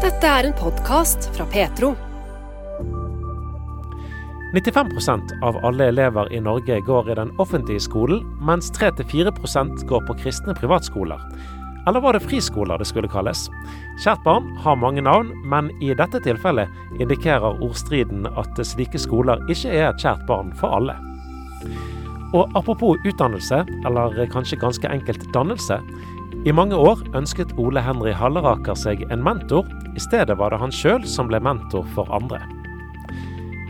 Dette er en podkast fra Petro. 95% av alle elever i Norge går i den offentlige skolen, mens 3-4 går på kristne privatskoler. Eller var det friskoler det skulle kalles? Kjært barn har mange navn, men i dette tilfellet indikerer ordstriden at slike skoler ikke er et kjært barn for alle. Og apropos utdannelse, eller kanskje ganske enkelt dannelse. I mange år ønsket Ole Henry Halleraker seg en mentor. I stedet var det han sjøl som ble mentor for andre.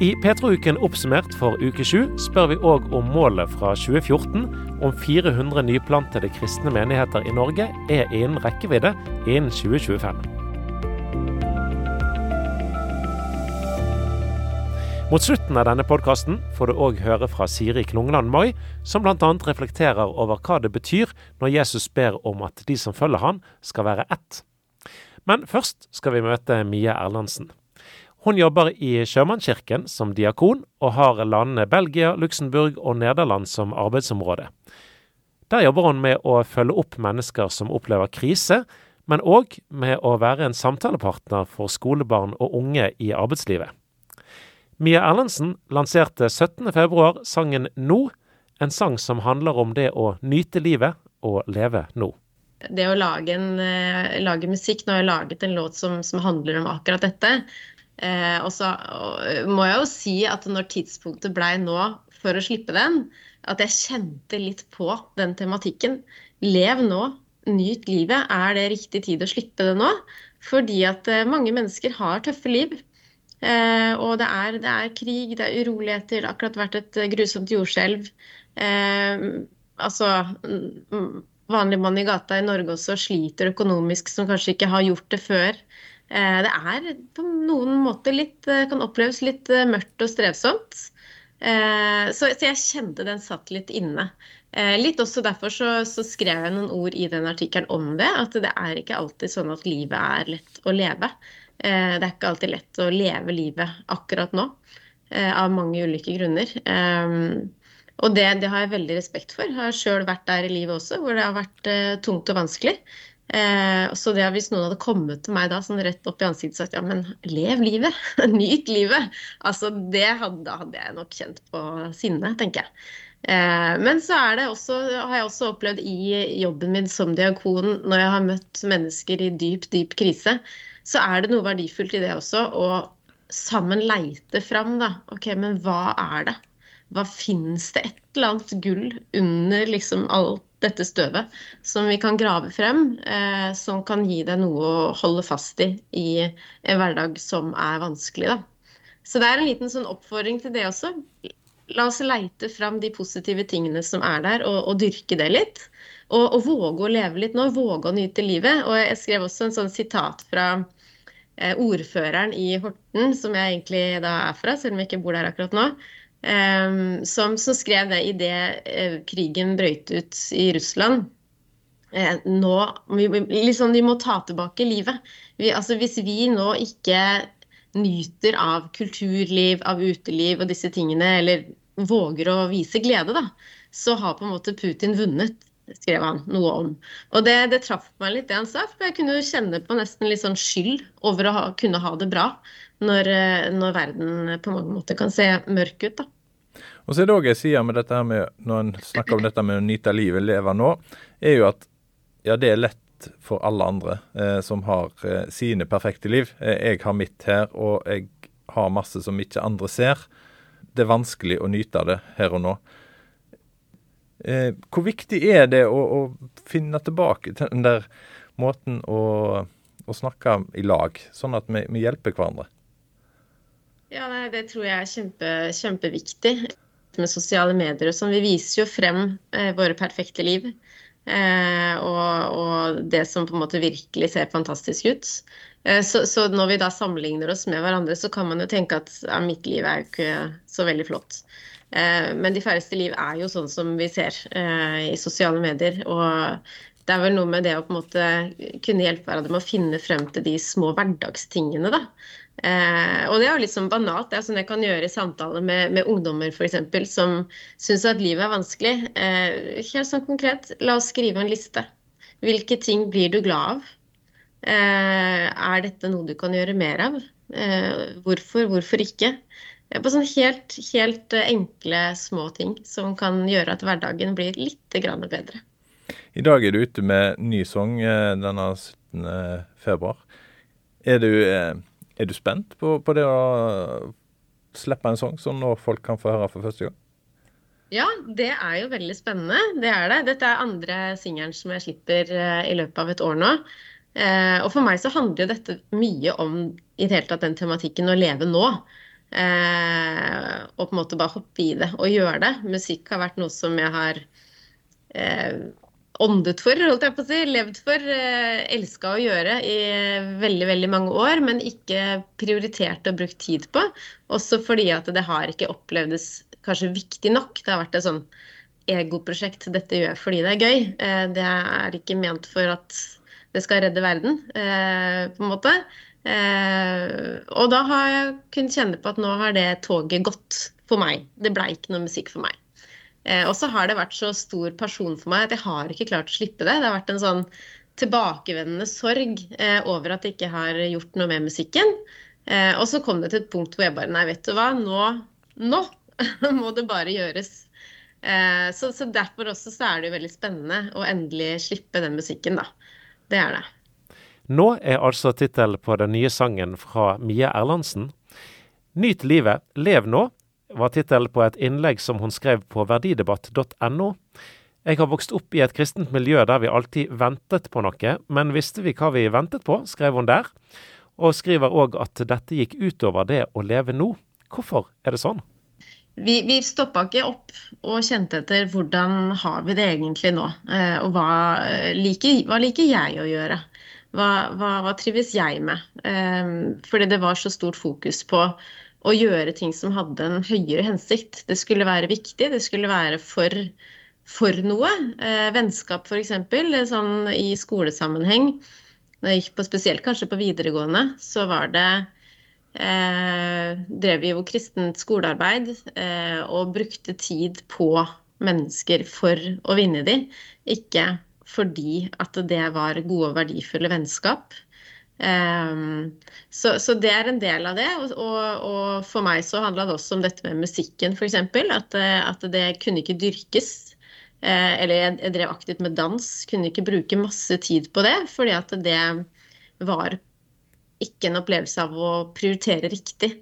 I Petro-uken oppsummert for uke sju spør vi òg om målet fra 2014 om 400 nyplantede kristne menigheter i Norge er innen rekkevidde innen 2025. Mot slutten av denne podkasten får du òg høre fra Siri Klungland Moi, som bl.a. reflekterer over hva det betyr når Jesus ber om at de som følger han, skal være ett. Men først skal vi møte Mie Erlandsen. Hun jobber i Sjømannskirken som diakon, og har landene Belgia, Luxembourg og Nederland som arbeidsområde. Der jobber hun med å følge opp mennesker som opplever krise, men òg med å være en samtalepartner for skolebarn og unge i arbeidslivet. Mia Erlendsen lanserte 17.2 sangen Nå, en sang som handler om det å nyte livet og leve nå. Det å lage, en, uh, lage musikk Nå har jeg laget en låt som, som handler om akkurat dette. Eh, og så må jeg jo si at når tidspunktet blei nå for å slippe den, at jeg kjente litt på den tematikken. Lev nå, nyt livet. Er det riktig tid å slippe det nå? Fordi at mange mennesker har tøffe liv. Eh, og det er, det er, krig, det er uroligheter, det har akkurat vært et eh, grusomt jordskjelv. Eh, altså Vanlig mann i gata i Norge også sliter økonomisk, som kanskje ikke har gjort det før. Det er på noen måter litt, kan oppleves litt mørkt og strevsomt. Så, jeg kjente den satt litt inne. litt også derfor så, så, skrev jeg noen ord i den artikkelen om det. At det er ikke alltid sånn at livet er lett å leve. Eh, det er ikke alltid lett å leve livet akkurat nå, eh, av mange ulike grunner. Ehm, og det, det har jeg veldig respekt for. Jeg har sjøl vært der i livet også, hvor det har vært eh, tungt og vanskelig. Så det hvis noen hadde kommet til meg da sånn rett opp i ansiktet og sagt ja, men lev livet, nyt livet, altså det hadde, da hadde jeg nok kjent på sinne, tenker jeg. Men så også, har jeg også opplevd i jobben min som diakon, når jeg har møtt mennesker i dyp, dyp krise, så er det noe verdifullt i det også å sammen leite fram, da. OK, men hva er det? Hva fins det et eller annet gull under liksom alt dette støvet som vi kan grave frem, eh, som kan gi deg noe å holde fast i i en hverdag som er vanskelig, da. Så det er en liten sånn oppfordring til det også. La oss leite fram de positive tingene som er der, og, og dyrke det litt. Og, og, våge å leve litt nå, våge å nyte livet. Og jeg skrev også en sånn sitat fra eh, ordføreren i Horten, som jeg egentlig da er fra, selv om jeg ikke bor der akkurat nå. Eh, som, som, skrev det idet eh, krigen brøyt ut i Russland. Eh, nå, vi, liksom, vi må ta tilbake livet. Vi, altså, hvis vi nå ikke nyter av kulturliv, av uteliv og disse tingene, eller våger å vise glede, da, så har på en måte Putin vunnet skrev han noe om. Og det, det traff meg litt, det han sa. For jeg kunne jo kjenne på nesten litt sånn skyld over å ha, kunne ha det bra når, eh, når, verden på mange måter kan se mørk ut. da. Og så er det òg jeg sier med dette her med, når en snakker om dette med å nyte livet, leve nå, er jo at ja, det er lett for alle andre eh, som har eh, sine perfekte liv. Eh, jeg har mitt her, og jeg har masse som ikke andre ser. Det er vanskelig å nyte det her og nå. Eh, hvor viktig er det å, å, finne tilbake til den der måten å, å snakke i lag, sånn at vi, vi hjelper hverandre? Ja, nei, Det tror jeg er kjempe, kjempeviktig med sosiale medier. og sånn. Vi viser jo frem eh, våre perfekte liv. Eh, og, og, det som på en måte virkelig ser fantastisk ut. Eh, så, så, når vi da sammenligner oss med hverandre, så kan man jo tenke at ja, mitt liv er jo ikke så veldig flott. Eh, men de færreste liv er jo sånn som vi ser eh, i sosiale medier. Og det er vel noe med det å på en måte kunne hjelpe hverandre med å finne frem til de små hverdagstingene, da. Eh, og det er jo litt sånn banalt. Det er sånn jeg kan gjøre i samtaler med, med ungdommer f.eks. som syns at livet er vanskelig. Helt sånn konkret, la oss skrive en liste. Hvilke ting blir du glad av? Er dette noe du kan gjøre mer av? Hvorfor, hvorfor ikke? På sånne helt, helt enkle, små ting som kan gjøre at hverdagen blir litt bedre. I dag er du ute med ny sang denne 17. februar. Er du, er du spent på, på det å slippe en sang som nå folk kan få høre for første gang? Ja, det er jo veldig spennende. Det er det. Dette er andre singelen som jeg slipper i løpet av et år nå. Og for meg så handler jo dette mye om i det hele tatt den tematikken å leve nå. Uh, og på en måte bare hoppe i det og gjøre det. Musikk har vært noe som jeg har åndet for, holdt jeg på å si, levd for, eh, elska å gjøre i veldig veldig mange år, men ikke prioritert og brukt tid på. Også fordi at det har ikke opplevdes kanskje viktig nok. Det har vært et sånn egoprosjekt. Dette gjør jeg fordi det er gøy. Eh, det er ikke ment for at det skal redde verden, eh, på en måte. Og da har jeg kunnet kjenne på at nå har det toget gått for meg. Det blei ikke noe musikk for meg. Eh, og så har det vært så stor person for meg at jeg har ikke klart å slippe det. Det har vært en sånn tilbakevendende sorg eh, over at jeg ikke har gjort noe med musikken. Eh, og så kom det til et punkt hvor jeg bare Nei, vet du hva, nå, nå må det bare gjøres. Eh, så, så, derfor også så er det jo veldig spennende å endelig slippe den musikken, da. Det er det. Nå er altså tittelen på den nye sangen fra Mie Erlandsen. Nyt livet, lev nå, var tittelen på et innlegg som hun skrev på verdidebatt.no. Jeg har vokst opp i et kristent miljø der vi alltid ventet på noe, men visste vi hva vi ventet på, skrev hun der. Og skriver òg at dette gikk utover det å leve nå. Hvorfor er det sånn? Vi, vi stoppa ikke opp og kjente etter hvordan har vi det egentlig nå. Eh, og hva eh, liker, hva liker jeg å gjøre? Hva, hva, hva trives jeg med? Eh, fordi det var så stort fokus på å gjøre ting som hadde en høyere hensikt. Det skulle være viktig, det skulle være for, for noe. Eh, vennskap f.eks. Sånn i skolesammenheng. Når jeg gikk på, spesielt kanskje på videregående, så var det eh, drev jo kristent skolearbeid eh, og brukte tid på mennesker for å vinne de, ikke fordi at det var gode og verdifulle vennskap. Um, så, så, det er en del av det. Og, og, og for meg så handla det også om dette med musikken, f.eks. At, at det kunne ikke dyrkes. Eh, eller jeg, jeg, drev aktivt med dans. Kunne ikke bruke masse tid på det, fordi at det var ikke en opplevelse av å prioritere riktig.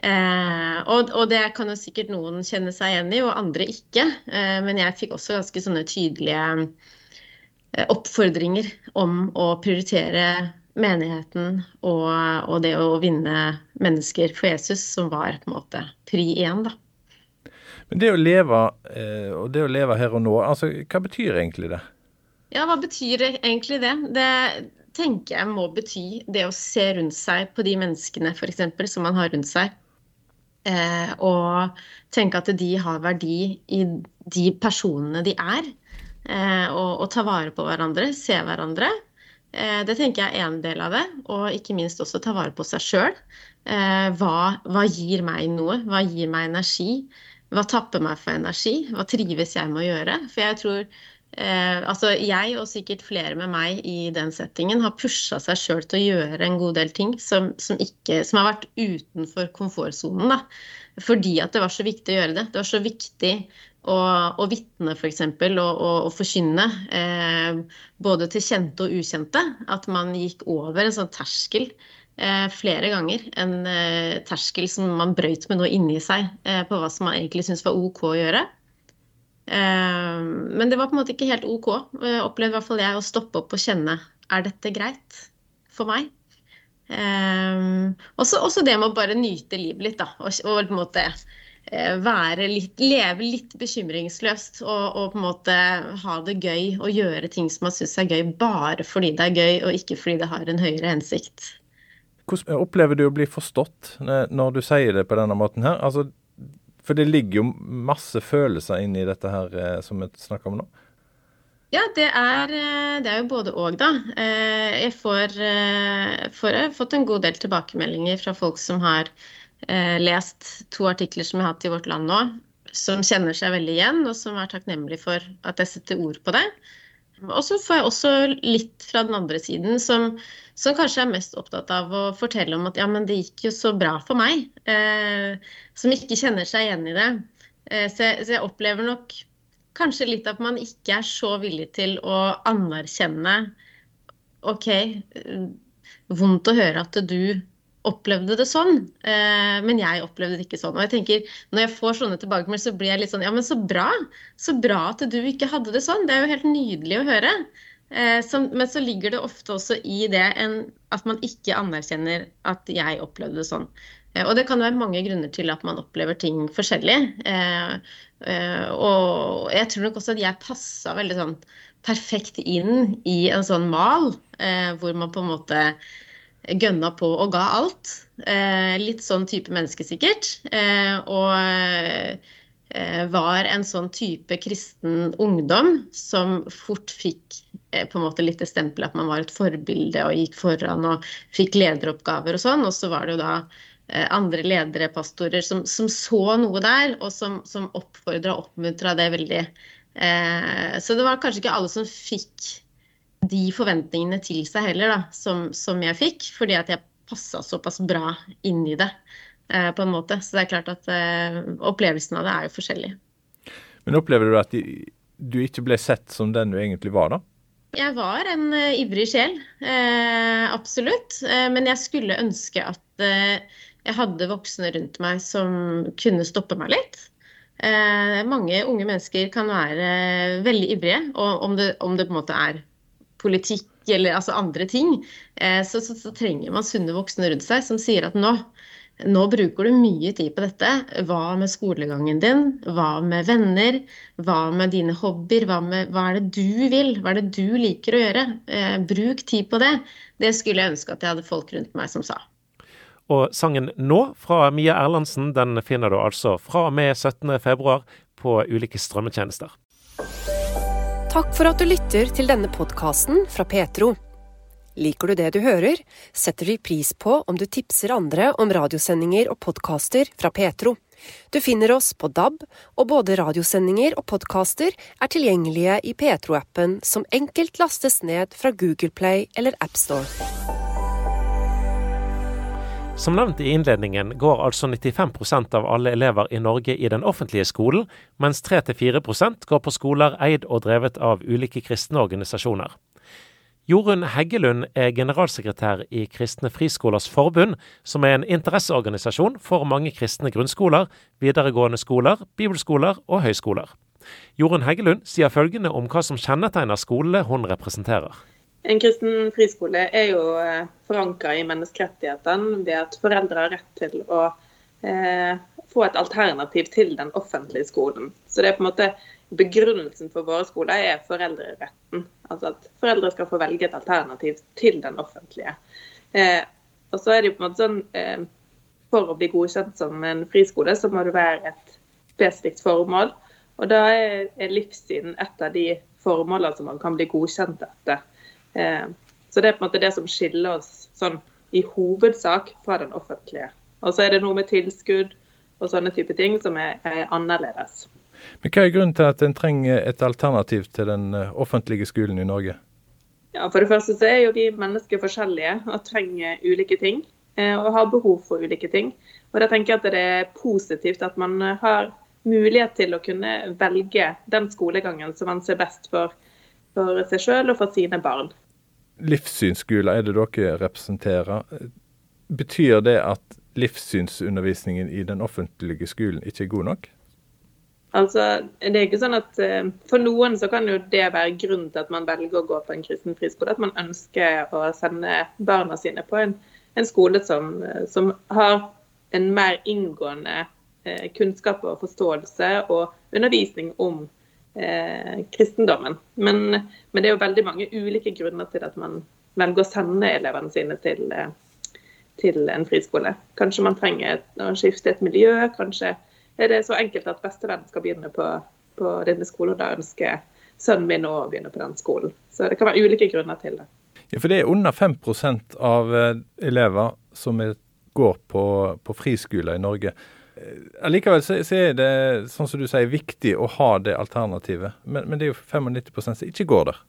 Eh, og, og, det kan jo sikkert noen kjenne seg igjen i, og andre ikke. Eh, men jeg fikk også ganske sånne tydelige oppfordringer om å prioritere menigheten og, og, det å vinne mennesker for Jesus, som var på en måte pri én, da. Men det å leve, eh, og det å leve her og nå, altså hva betyr egentlig det? Ja, hva betyr egentlig det? Det tenker jeg må bety det å se rundt seg på de menneskene f.eks. som man har rundt seg. Eh, og tenke at de har verdi i de personene de er. Eh, og, ta vare på hverandre, se hverandre. Eh, det tenker jeg er en del av det, og ikke minst også ta vare på seg sjøl. Eh, hva, hva, gir meg noe? Hva gir meg energi? Hva tapper meg for energi? Hva trives jeg med å gjøre? For jeg tror eh, altså jeg og sikkert flere med meg i den settingen har pusha seg sjøl til å gjøre en god del ting som, som, ikke, som har vært utenfor komfortsonen. Fordi at det var så viktig å gjøre det. Det var så viktig og, og vitne, f.eks., og, og, og forkynne, eh, både til kjente og ukjente, at man gikk over en sånn terskel eh, flere ganger. En eh, terskel som man brøyt med noe inni seg eh, på hva som man egentlig syntes var OK å gjøre. Eh, men det var på en måte ikke helt OK. Jeg opplevde i hvert fall jeg å stoppe opp og kjenne er dette greit for meg. Um, også, det med å bare nyte livet litt, da. Og, og på en måte Eh, være litt, leve litt bekymringsløst og, og, på en måte ha det gøy og gjøre ting som man syns er gøy, bare fordi det er gøy og ikke fordi det har en høyere hensikt. Hvordan opplever du å bli forstått når du sier det på denne måten her? Altså, for det ligger jo masse følelser inni dette her eh, som vi snakker om nå. Ja, det er, eh, det er jo både og, da. Jeg får, får, jeg har fått en god del tilbakemeldinger fra folk som har eh, lest to artikler som jeg har hatt i Vårt Land nå, som kjenner seg veldig igjen, og som er takknemlig for at jeg setter ord på det. og så får jeg også litt fra den andre siden, som, som, kanskje er mest opptatt av å fortelle om at ja, men det gikk jo så bra for meg. Eh, som ikke kjenner seg igjen i det. Eh, så, jeg, så, jeg, opplever nok kanskje litt at man ikke er så villig til å anerkjenne OK, eh, vondt å høre at du opplevde det sånn, eh, men jeg opplevde det ikke sånn. Og jeg tenker, Når jeg får sånne tilbakemeldinger, så blir jeg litt sånn Ja, men så bra. Så bra at du ikke hadde det sånn. Det er jo helt nydelig å høre. Eh, men så ligger det ofte også i det at man ikke anerkjenner at jeg opplevde det sånn. Eh, og det kan være mange grunner til at man opplever ting forskjellig. Og jeg tror nok også at jeg passa veldig sånn perfekt inn i en sånn mal, hvor man på en måte gønna på og ga alt. Eh, litt sånn type menneske, sikkert. Eh, og eh, var en sånn type kristen ungdom som fort fikk på en måte litt det stempelet at man var et forbilde og gikk foran og fikk lederoppgaver og sånn. Og så var det jo da andre ledere, pastorer, som, som, så noe der, og som, som oppfordra og oppmuntra det veldig. Så det var kanskje ikke alle som fikk de forventningene til seg heller, da, som, som jeg fikk. Fordi at jeg passa såpass bra inn i det, eh, på en måte. Så det er klart at eh, opplevelsen av det er jo forskjellig. Men opplever du at de, du ikke ble sett som den du egentlig var, da? Jeg var en uh, ivrig sjel, eh, absolutt. Eh, men jeg skulle ønske at eh, jeg hadde voksne rundt meg som kunne stoppe meg litt. mange unge mennesker kan være veldig ivrige, og om det, om det på en måte er politikk eller altså andre ting, eh, så, så, så, trenger man sunne voksne rundt seg som sier at nå, nå bruker du mye tid på dette. Hva med skolegangen din? Hva med venner? Hva med dine hobbyer? Hva, med, hva er det du vil? Hva er det du liker å gjøre? Eh, bruk tid på det. Det skulle jeg ønske at jeg hadde folk rundt meg som sa. Og sangen 'Nå' fra Mia Erlandsen den finner du altså fra og med 17.2 på ulike strømmetjenester. Takk for at du lytter til denne podkasten fra Petro. Liker du det du hører, setter vi pris på om du tipser andre om radiosendinger og podkaster fra Petro. Du finner oss på DAB, og både radiosendinger og podkaster er tilgjengelige i Petro-appen, som enkelt lastes ned fra Google Play eller AppStore. Som nevnt i innledningen går altså 95% av alle elever i Norge i den offentlige skolen, mens 3-4 går på skoler eid og drevet av ulike kristne organisasjoner. Jorunn Heggelund er generalsekretær i Kristne Friskolers Forbund, som er en interesseorganisasjon for mange kristne grunnskoler, videregående skoler, bibelskoler og høyskoler. Jorunn Heggelund sier følgende om hva som kjennetegner skolene hun representerer. En kristen friskole er jo eh, forankra i menneskerettighetene ved at foreldre har rett til å eh, få et alternativ til den offentlige skolen. Så det er på en måte Begrunnelsen for våre skoler er foreldreretten. Altså at foreldre skal få velge et alternativ til den offentlige. Eh, og så er det jo på en måte sånn eh, For å bli godkjent som en friskole, så må det være et spesifikt formål. Og da er, er livssyn et av de formålene som man kan bli godkjent etter. Eh, så det er på en måte det som skiller oss sånn i hovedsak fra den offentlige. Og så er det noe med tilskudd og sånne type ting som er, er annerledes. Men Hva er grunnen til at en trenger et alternativ til den eh, offentlige skolen i Norge? Ja, For det første så er jo vi mennesker forskjellige og trenger ulike ting. Eh, og har behov for ulike ting. Og da tenker jeg at det er positivt at man har mulighet til å kunne velge den skolegangen som man ser best for for seg selv og for sine barn. Livssynsskoler er det dere representerer. Betyr det at livssynsundervisningen i den offentlige skolen ikke er god nok? Altså, det er ikke sånn at uh, For noen så kan jo det være grunnen til at man velger å gå på en kristen friskole. At man ønsker å sende barna sine på en, en skole som, uh, som, har en mer inngående uh, kunnskap og forståelse og undervisning om eh, kristendommen. Men, men, det er jo veldig mange ulike grunner til at man velger å sende elevene sine til, eh, til en friskole. Kanskje man trenger å skifte et miljø. Kanskje er det så enkelt at bestevenn skal begynne på, på denne skolen, og da ønsker sønnen min å begynne på den skolen. Så det kan være ulike grunner til det. Ja, For det er under 5% av eh, elever som går på, på friskoler i Norge. Eh, allikevel så, så, er det sånn som du sier, viktig å ha det alternativet. Men, men det er jo 95 som ikke går der.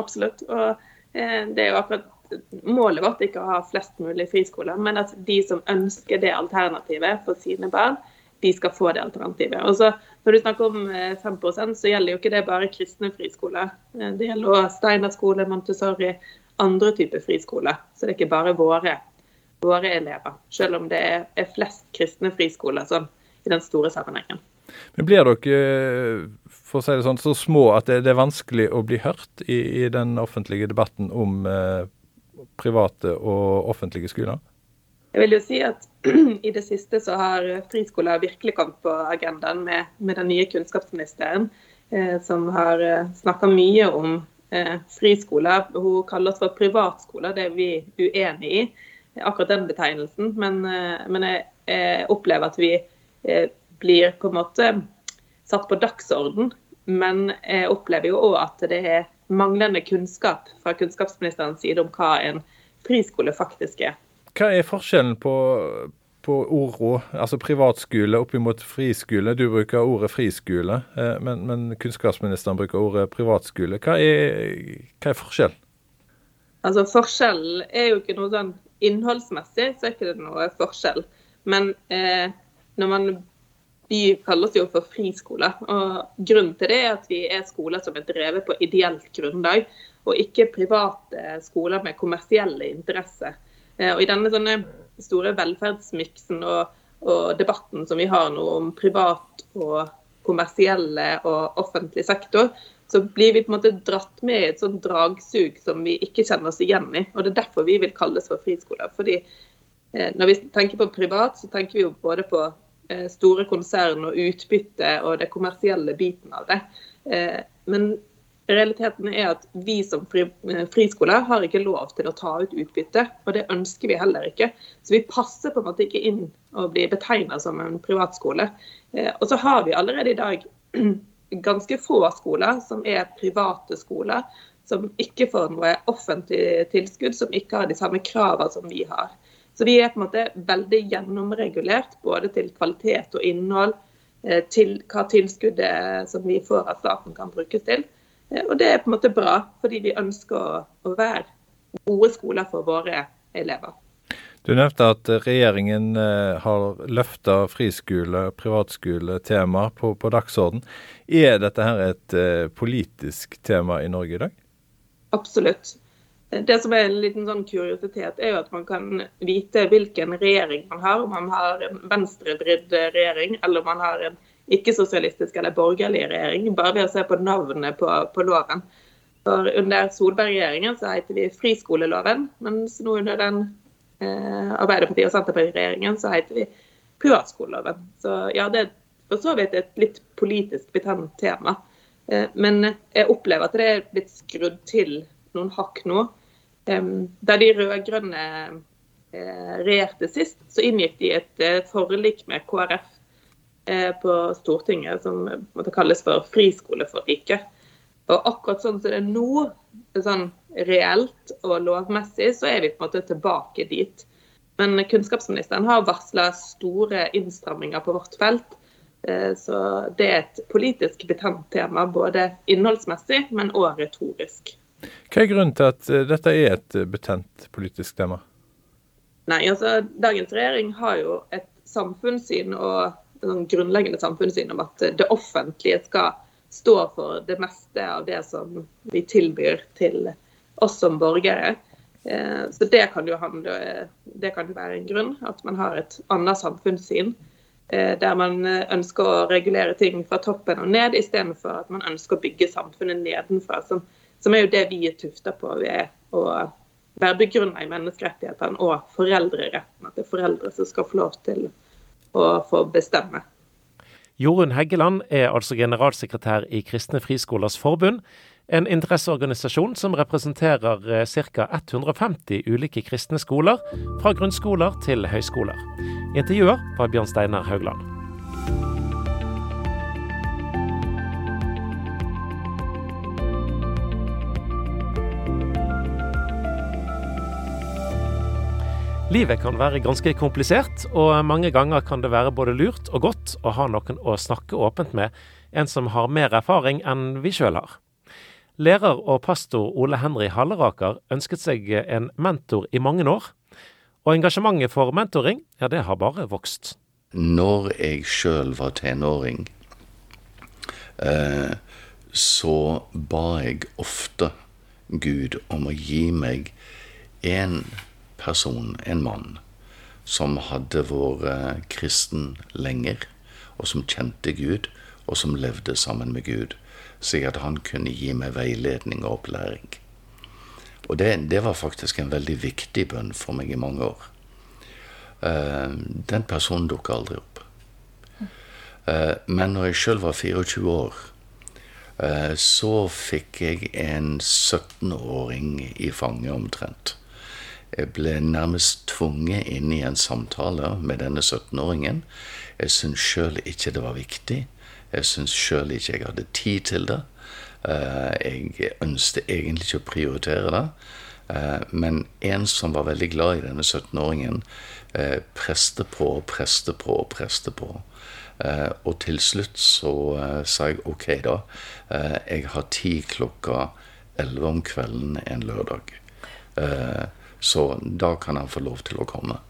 absolutt. Og eh, det er jo akkurat Målet vårt ikke å ha flest mulig friskoler, men at de som ønsker det alternativet for sine barn, de skal få det alternativet. Og så Når du snakker om 5 eh, så gjelder jo ikke det bare kristne friskoler. Det gjelder også Steinar skole, Montessori, andre typer friskoler. Så det er ikke bare våre, våre elever. Selv om det er flest kristne friskoler sånn, i den store sammenhengen. Men Blir dere for å si det sånn, så små at det, er vanskelig å bli hørt i, i den offentlige debatten om eh, private og offentlige skoler? Jeg vil jo si at i det siste så har friskoler virkelig kommet på agendaen med, med den nye kunnskapsministeren, eh, som har eh, snakka mye om eh, friskoler. Hun kaller oss for privatskoler, det er vi uenig i, akkurat den betegnelsen. Men, eh, men jeg, jeg, opplever at vi eh, blir på en måte satt på dagsorden. Men jeg opplever jo òg at det er manglende kunnskap fra kunnskapsministerens side om hva en friskole faktisk er. Hva er forskjellen på, på ordene, altså privatskole oppimot friskole? Du bruker ordet friskole, eh, men, men kunnskapsministeren bruker ordet privatskole. Hva er, hva er forskjellen? Altså Forskjellen er jo ikke noe sånn innholdsmessig, så er ikke det noe forskjell. Men eh, når man vi kalles jo for friskoler. og Grunnen til det er at vi er skoler som er drevet på ideelt grunnlag, og ikke private skoler med kommersielle interesser. Eh, og I denne store velferdsmiksen og, og debatten som vi har nå om privat og kommersielle og offentlig sektor, så blir vi på en måte dratt med i et sånt dragsug som vi ikke kjenner oss igjen i. og Det er derfor vi vil kalles for friskoler. fordi eh, Når vi tenker på privat, så tenker vi jo både på Eh, store konsern og utbytte og det kommersielle biten av det. Eh, men realiteten er at vi som fri, eh, friskoler har ikke lov til å ta ut utbytte, og det ønsker vi heller ikke. Så vi passer på en måte ikke inn og blir betegna som en privatskole. Og så har vi allerede i dag ganske få skoler som er private skoler, som ikke får noe offentlig tilskudd, som ikke har de samme kravene som vi har. Så vi er på en måte veldig gjennomregulert både til kvalitet og innhold, eh, til hva tilskuddet som vi får av staten kan brukes til. Eh, og det er på en måte bra, fordi vi ønsker å være gode skoler for våre elever. Du nevnte at regjeringen eh, har løfta friskole- og privatskole-tema på, på dagsorden. Er dette her et politisk tema i Norge i dag? Absolutt. Det som er en liten sånn kuriositet, er jo at man kan vite hvilken regjering man har. Om man har en venstrevridd regjering, eller om man har en ikke-sosialistisk eller borgerlig regjering, bare ved å se på navnet på, på loven. For Under Solberg-regjeringen så heter vi friskoleloven, mens nå under den eh, Arbeiderpartiet- og Senterparti-regjeringen så heter vi privatskoleloven. Så ja, det er for så vidt et litt politisk betent tema. Eh, men jeg opplever at det er blitt skrudd til noen hakk nå. Da de rød-grønne eh, regjerte sist, så inngikk de et eh, forlik med KrF eh, på Stortinget som måtte kalles for friskoleforliket. Og akkurat sånn som det er nå, sånn reelt og lovmessig, så er vi på en måte tilbake dit. Men kunnskapsministeren har varsla store innstramminger på vårt felt. Så det er et politisk betent tema, både innholdsmessig, men òg retorisk. Hva er grunnen til at eh, dette er et eh, betent politisk tema? Nei, altså Dagens regjering har jo et samfunnssyn og et sånn grunnleggende samfunnssyn om at det offentlige skal stå for det meste av det som vi tilbyr til oss som borgere. Eh, så det kan jo handle, det kan være en grunn, at man har et annet samfunnssyn. Der man ønsker å regulere ting fra toppen og ned, istedenfor at man ønsker å bygge samfunnet nedenfra. som som er jo det vi er tufta på ved å være begrunna i menneskerettighetene og foreldreretten. At det er foreldre som skal få lov til å få bestemme. Jorunn Heggeland er altså generalsekretær i Kristne Friskolers Forbund, en interesseorganisasjon som representerer eh, ca. 150 ulike kristne skoler, fra grunnskoler til høyskoler. Intervjuer var Bjørn Steinar Haugland. Livet kan være ganske komplisert, og mange ganger kan det være både lurt og godt å ha noen å snakke åpent med, en som har mer erfaring enn vi sjøl har. Lærer og pastor Ole Henry Halleraker ønsket seg en mentor i mange år. Og engasjementet for mentoring, ja, det har bare vokst. Når jeg sjøl var tenåring, eh, så ba jeg ofte Gud om å gi meg en person, en mann, som hadde vært kristen lenger, og som kjente Gud, og som levde sammen med Gud slik at han kunne gi meg veiledning og opplæring. Og det, det var faktisk en veldig viktig bønn for meg i mange år. Uh, den personen dukka aldri opp. Uh, men når jeg sjøl var 24 år, så fikk jeg en 17-åring i fanget omtrent. Jeg ble nærmest tvunget inn i en samtale med denne 17-åringen. Jeg syntes sjøl ikke det var viktig. Jeg syntes sjøl ikke jeg hadde tid til det. Eh, jeg ønsket egentlig ikke å prioritere det. Eh, men en som var veldig glad i denne 17-åringen, eh, preste på og preste på og preste på. Og til slutt så sa jeg OK, da. Jeg har tid klokka 11 om kvelden en lørdag. Så da kan han få lov til å komme.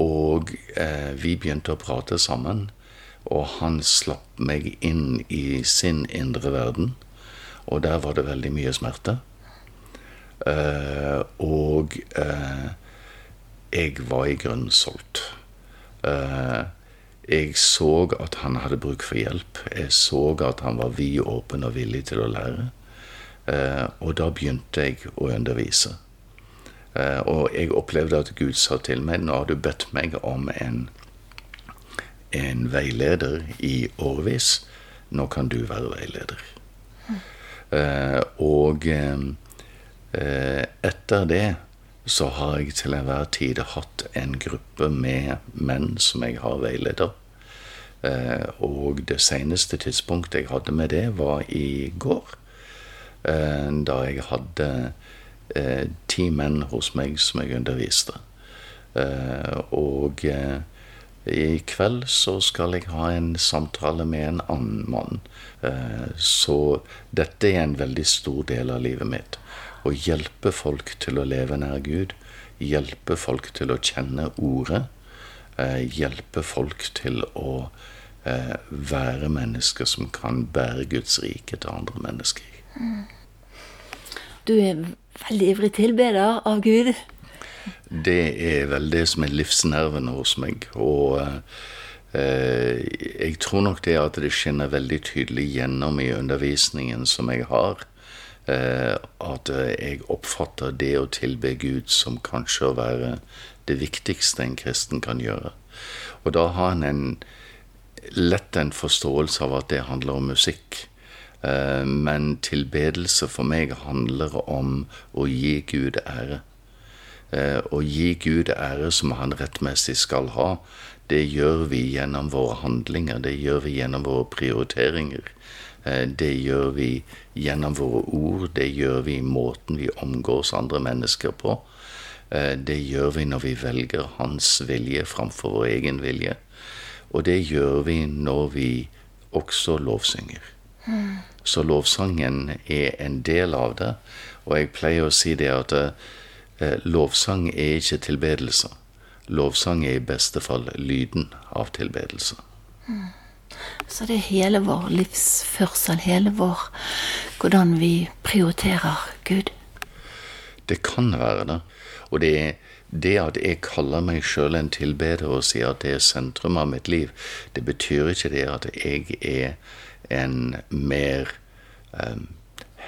Og vi begynte å prate sammen. Og han slapp meg inn i sin indre verden, og der var det veldig mye smerte. Eh, og uh, jeg var i grunnen solgt. Uh, jeg så at han hadde bruk for hjelp. Jeg så at han var vid åpen og villig til å lære. Og da begynte jeg å undervise. og jeg opplevde at Gud sa til meg nå har du bedt meg om en en veileder i årevis. Nå kan du være veileder. Mm. Og etter det så har jeg til enhver tid hatt en gruppe med menn som jeg har veileder. Og det seneste tidspunktet jeg hadde med det, var i går. Da jeg hadde ti menn hos meg som jeg underviste. og i kveld så skal jeg ha en samtale med en annen mann. Eh, så dette er en veldig stor del av livet mitt. Å hjelpe folk til å leve nær Gud. Hjelpe folk til å kjenne Ordet. Eh, hjelpe folk til å eh, være mennesker som kan bære Guds rike til andre mennesker. Du er veldig ivrig tilbeder av Gud det er vel det som er livsnerven hos meg. Og eh, jeg tror nok det at det skinner veldig tydelig gjennom i undervisningen som jeg har. Eh, at jeg oppfatter det å tilbe Gud som kanskje å være det viktigste en kristen kan gjøre. Og da har en en lett en forståelse av at det handler om musikk. Eh, men tilbedelse for meg handler om å gi Gud ære. Eh, å gi Gud ære som han rettmessig skal ha, det gjør vi gjennom våre handlinger, det gjør vi gjennom våre prioriteringer. Eh, det gjør vi gjennom våre ord, det gjør vi i måten vi omgås andre mennesker på. Det gjør vi når vi velger Hans vilje framfor vår egen vilje. Og det gjør vi når vi også lovsynger. Så lovsangen er en del av det. Og jeg pleier å si det at Eh, lovsang er ikke tilbedelse. Lovsang er i beste fall lyden av tilbedelse. Mm. Så det er hele vår livsførsel, hele vår Hvordan vi prioriterer Gud. Det kan være det. Og det er det at jeg kaller meg sjøl en tilbeder og sier at det er sentrum av mitt liv, det betyr ikke det at jeg er en mer eh,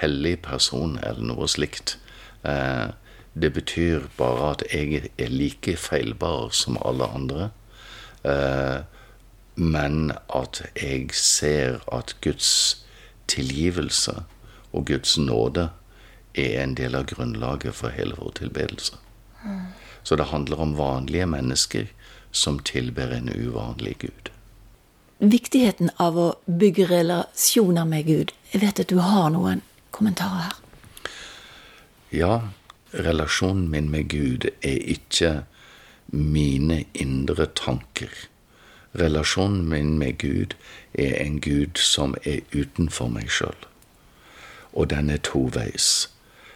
hellig person eller noe slikt. Eh, det betyr bare at jeg er like feilbar som alle andre. Eh, men at jeg ser at Guds tilgivelse og Guds nåde er en del av grunnlaget for hele vår tilbedelse. Så det handler om vanlige mennesker som tilber en uvanlig Gud. Viktigheten av å bygge relasjoner med Gud. Jeg vet at du har noen kommentarer her. Ja, relasjonen min med Gud er ikke mine indre tanker. Relasjonen min med Gud er en Gud som er utenfor meg sjøl. og den er toveis.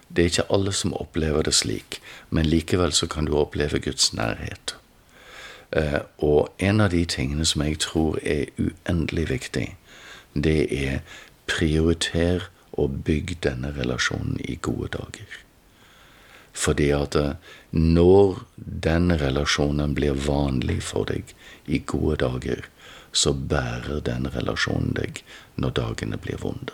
Det er ikke alle som opplever det slik, men likevel så kan du oppleve Guds nærhet. Eh, og en av de tingene som jeg tror er uendelig viktig, det er prioriter og bygg denne relasjonen i gode dager. Fordi at eh, når den relasjonen blir vanlig for deg i gode dager, så bærer den relasjonen deg når dagene blir vonde.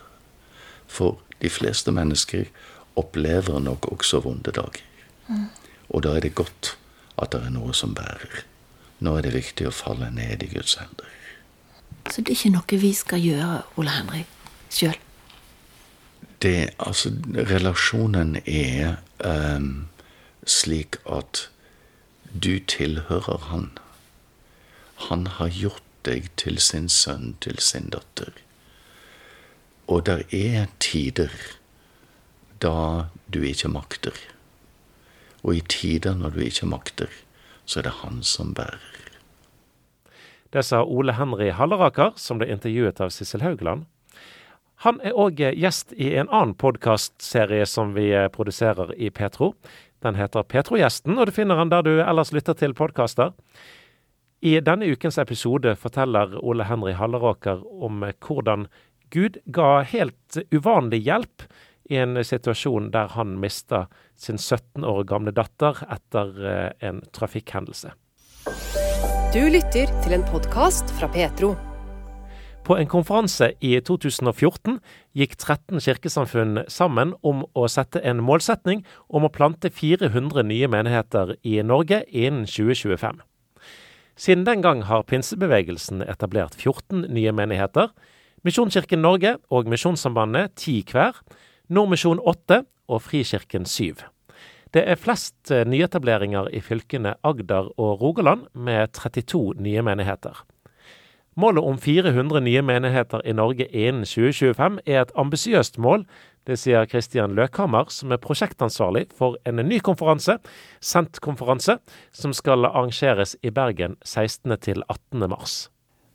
For de fleste mennesker opplever nok også vonde dager. Mm. Og da er det godt at det er noe som bærer. Nå er det viktig å falle ned i Guds hender. Så det er ikke noe vi skal gjøre, Ole Henry, sjøl? Det Altså, relasjonen er um, slik at du tilhører Han. Han har gjort deg til sin sønn, til sin datter. Og der er tider da du ikke makter. Og i tider når du ikke makter, så er det han som bærer. Det sa Ole Henry Halleraker, som ble intervjuet av Sissel Haugland. Han er òg gjest i en annen podkastserie som vi produserer i Petro. Den heter Petro-gjesten, og du finner den der du ellers lytter til podkaster. I denne ukens episode forteller Ole Henry Halleraker om hvordan Gud ga helt uvanlig hjelp i en situasjon der han mista sin 17 år gamle datter etter eh, en trafikkhendelse. Du lytter til en podkast fra Petro. På en konferanse i 2014 gikk 13 kirkesamfunn sammen om å sette en målsetning om å plante 400 nye menigheter i Norge innen 2025. Siden den gang har pinsebevegelsen etablert 14 nye menigheter, Misjonskirken Norge og Misjonssambandet ti hver, Nordmisjon åtte og Frikirken syv. Det er flest eh, nyetableringer i fylkene Agder og Rogaland, med 32 nye menigheter. Målet om 400 nye menigheter i Norge innen 2025 er et ambisiøst mål. Det sier Kristian Løkhammer, som er prosjektansvarlig for en ny konferanse, Sendt-konferanse, som skal arrangeres i Bergen 16.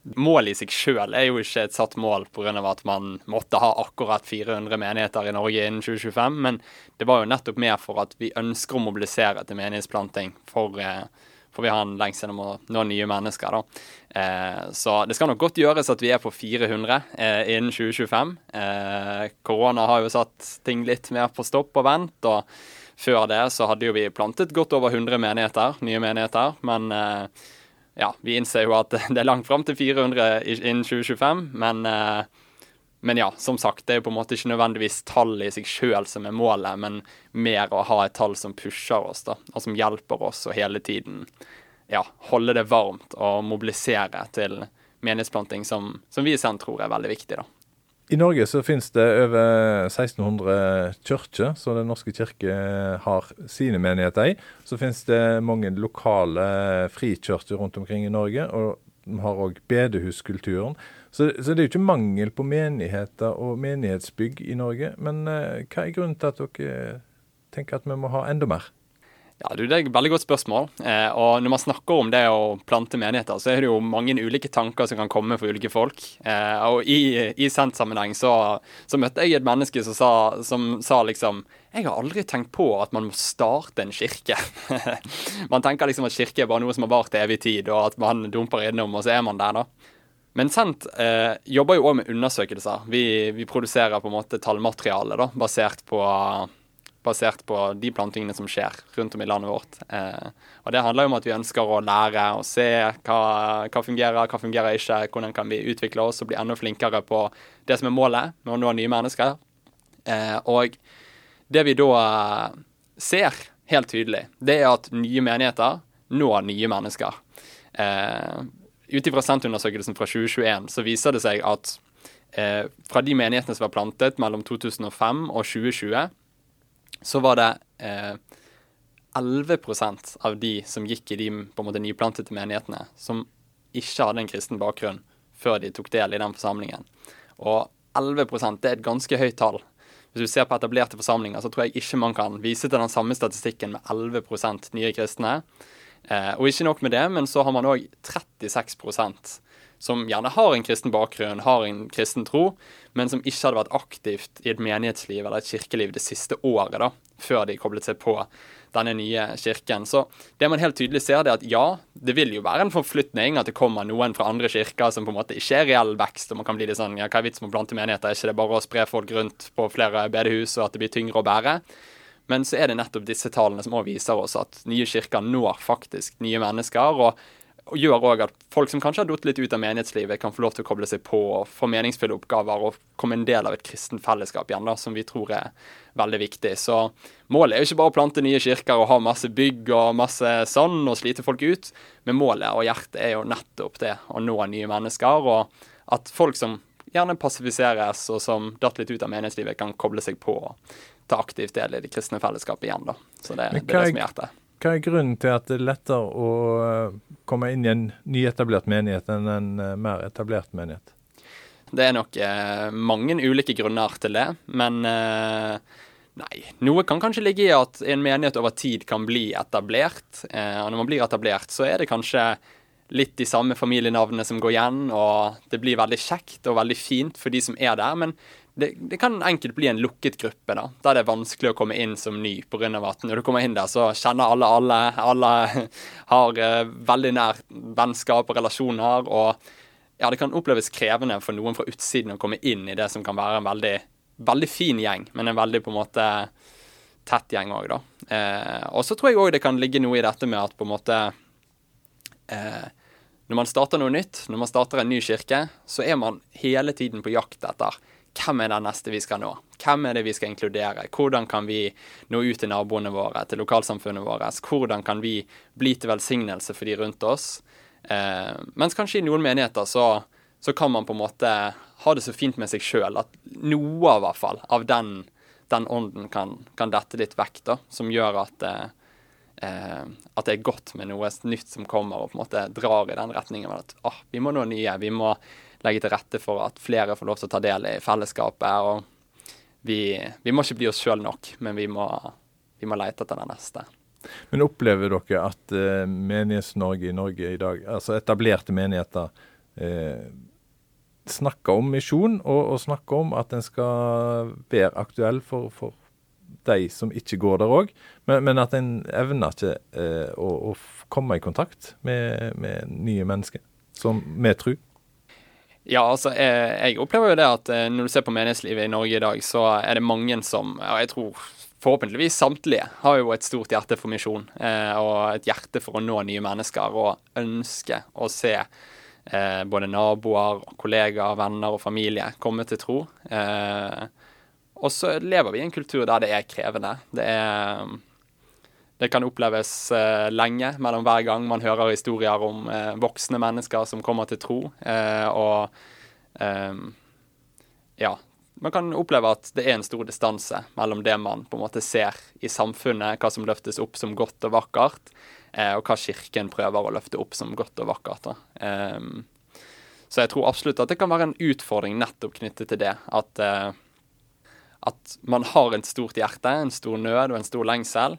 til 18. mars målet i seg sjøl er jo ikke et satt mål pga. at man måtte ha akkurat 400 menigheter i Norge innen 2025, men det var jo nettopp mer for at vi ønsker å mobilisere til menighetsplanting. For, eh, for vi har en lengsel om å nå nye mennesker. da. Eh, så det skal nok godt gjøres at vi er på 400 eh, innen 2025. Eh, korona har jo satt ting litt mer på stopp og vent. og før det så hadde jo vi plantet godt over 100 menigheter, nye menigheter. men eh, ja, vi innser jo at det er langt fram til 400 innen 2025, men, eh, men, ja, som sagt, det er jo på en måte ikke nødvendigvis tallet i seg sjøl som er målet, men mer å ha et tall som pusher oss, da, og som hjelper oss å hele tiden ja, holde det varmt og mobilisere til menighetsplanting, som, som vi i Senn tror er veldig viktig. da. I Norge så finnes det over 1600 kirker, så Den norske kirke har sine menigheter i. Så finnes det mange lokale frikirker rundt omkring i Norge, og vi har òg bedehuskulturen. Så, så, det er jo ikke mangel på menigheter og menighetsbygg i Norge. Men eh, hva er grunnen til at dere tenker at vi må ha enda mer? Ja, du, Det er et veldig godt spørsmål. Eh, og Når man snakker om det å plante menigheter, så er det jo mange ulike tanker som kan komme for ulike folk. Eh, og I, i Sendt-sammenheng så, så, møtte jeg et menneske som sa, som sa liksom Jeg har aldri tenkt på at man må starte en kirke. man tenker liksom at kirke er bare noe som har vart til evig tid, og at man dumper innom, og så er man der, da. Men Sendt eh, jobber jo òg med undersøkelser. Vi, vi, produserer på en måte tallmateriale da, basert på basert på de plantingene som skjer rundt om i landet vårt. Eh, og Det handler jo om at vi ønsker å lære og se hva, hva fungerer, hva fungerer ikke, hvordan kan vi utvikle oss og bli enda flinkere på det som er målet med å nå nye mennesker. Eh, og det vi da ser helt tydelig, det er at nye menigheter når nye mennesker. Eh, Ut ifra Sentundersøkelsen fra 2021 så viser det seg at eh, fra de menighetene som var plantet mellom 2005 og 2020, så var det eh, 11% av de som gikk i de på en måte nyplantede menighetene, som ikke hadde en kristen bakgrunn før de tok del i den forsamlingen. Og 11 det er et ganske høyt tall. Hvis du ser på etablerte forsamlinger, så tror jeg ikke man kan vise til den samme statistikken med 11 nye kristne. Eh, og ikke nok med det, men så har man òg 36 som gjerne har en kristen bakgrunn, har en kristen tro, men som ikke hadde vært aktivt i et menighetsliv eller et kirkeliv det siste året, da, før de koblet seg på denne nye kirken. Så det man helt tydelig ser, det er at ja, det vil jo være en forflytning, at det kommer noen fra andre kirker som på en måte ikke er reell vekst, og man kan bli litt sånn ja, hva er vitsen med å plante menigheter, er ikke det bare å spre folk rundt på flere bedehus, og at det blir tyngre å bære? Men så er det nettopp disse tallene som også viser oss at nye kirker når faktisk nye mennesker. og og gjør òg at folk som kanskje har datt litt ut av menighetslivet, kan få lov til å koble seg på og få meningsfulle oppgaver og komme en del av et kristent fellesskap igjen, da, som vi tror er veldig viktig. Så målet er jo ikke bare å plante nye kirker og ha masse bygg og masse sånn og slite folk ut, men målet og hjertet er jo nettopp det å nå nye mennesker, og at folk som gjerne passifiseres og som datt litt ut av menighetslivet, kan koble seg på og ta aktivt del i det kristne fellesskapet igjen. da. Så det, det er det som er hjertet. Hva er grunnen til at det er lettere å eh, komme inn i en nyetablert menighet enn en eh, mer etablert menighet? Det er nok eh, mange ulike grunner til det, men eh, nei. Noe kan kanskje ligge i at en menighet over tid kan bli etablert. Eh, og når man blir etablert, så er det kanskje litt de samme familienavnene som går igjen, og det blir veldig kjekt og veldig fint for de som er der. men det, det, kan enkelt bli en lukket gruppe, da, der det er vanskelig å komme inn som ny pga. at når du kommer inn der, så kjenner alle alle. Alle har uh, veldig nær vennskap og relasjoner. Og ja, det kan oppleves krevende for noen fra utsiden å komme inn i det som kan være en veldig, veldig fin gjeng, men en veldig på en måte tett gjeng òg, da. Uh, og så tror jeg òg det kan ligge noe i dette med at på en måte uh, når man starter noe nytt, når man starter en ny kirke, så er man hele tiden på jakt etter hvem er det neste vi skal nå? Hvem er det vi skal inkludere? Hvordan kan vi nå ut til naboene våre, til lokalsamfunnet vårt? Hvordan kan vi bli til velsignelse for de rundt oss? Eh, mens kanskje i noen menigheter så, så, kan man på en måte ha det så fint med seg sjøl at noe av, hvert fall, av den, den ånden kan, kan, dette litt vekk, da, som gjør at eh, at det er godt med noe nytt som kommer og på en måte drar i den retningen. At oh, vi må nå nye, vi må legge til rette for at flere får lov til å ta del i fellesskapet. og Vi, vi må ikke bli oss sjøl nok, men vi må, vi må lete etter den neste. Men opplever dere at eh, Menighets-Norge i Norge i dag, altså etablerte menigheter, eh, snakker om misjon, og, og, snakker om at den skal være aktuell for, for de som ikke går der òg, men, men, at en evner ikke eh, å, å, komme i kontakt med, med nye mennesker som med tro. Ja, altså, jeg, jeg, opplever jo det at eh, når du ser på menighetslivet i Norge i dag, så er det mange som, og jeg tror forhåpentligvis samtlige, har jo et stort hjerte for misjon. Eh, og et hjerte for å nå nye mennesker, og ønske å se eh, både naboer, kollegaer, venner og familie komme til tro. Eh, og så lever vi i en kultur der det er krevende. Det er det kan oppleves eh, lenge mellom hver gang man hører historier om eh, voksne mennesker som kommer til tro. Eh, og ja, man kan oppleve at det er en stor distanse mellom det man på en måte ser i samfunnet, hva som løftes opp som godt og vakkert, og hva Kirken prøver å løfte opp som godt og vakkert. Så jeg tror absolutt at det kan være en utfordring nettopp knyttet til det. At, at man har et stort hjerte, en stor nød og en stor lengsel.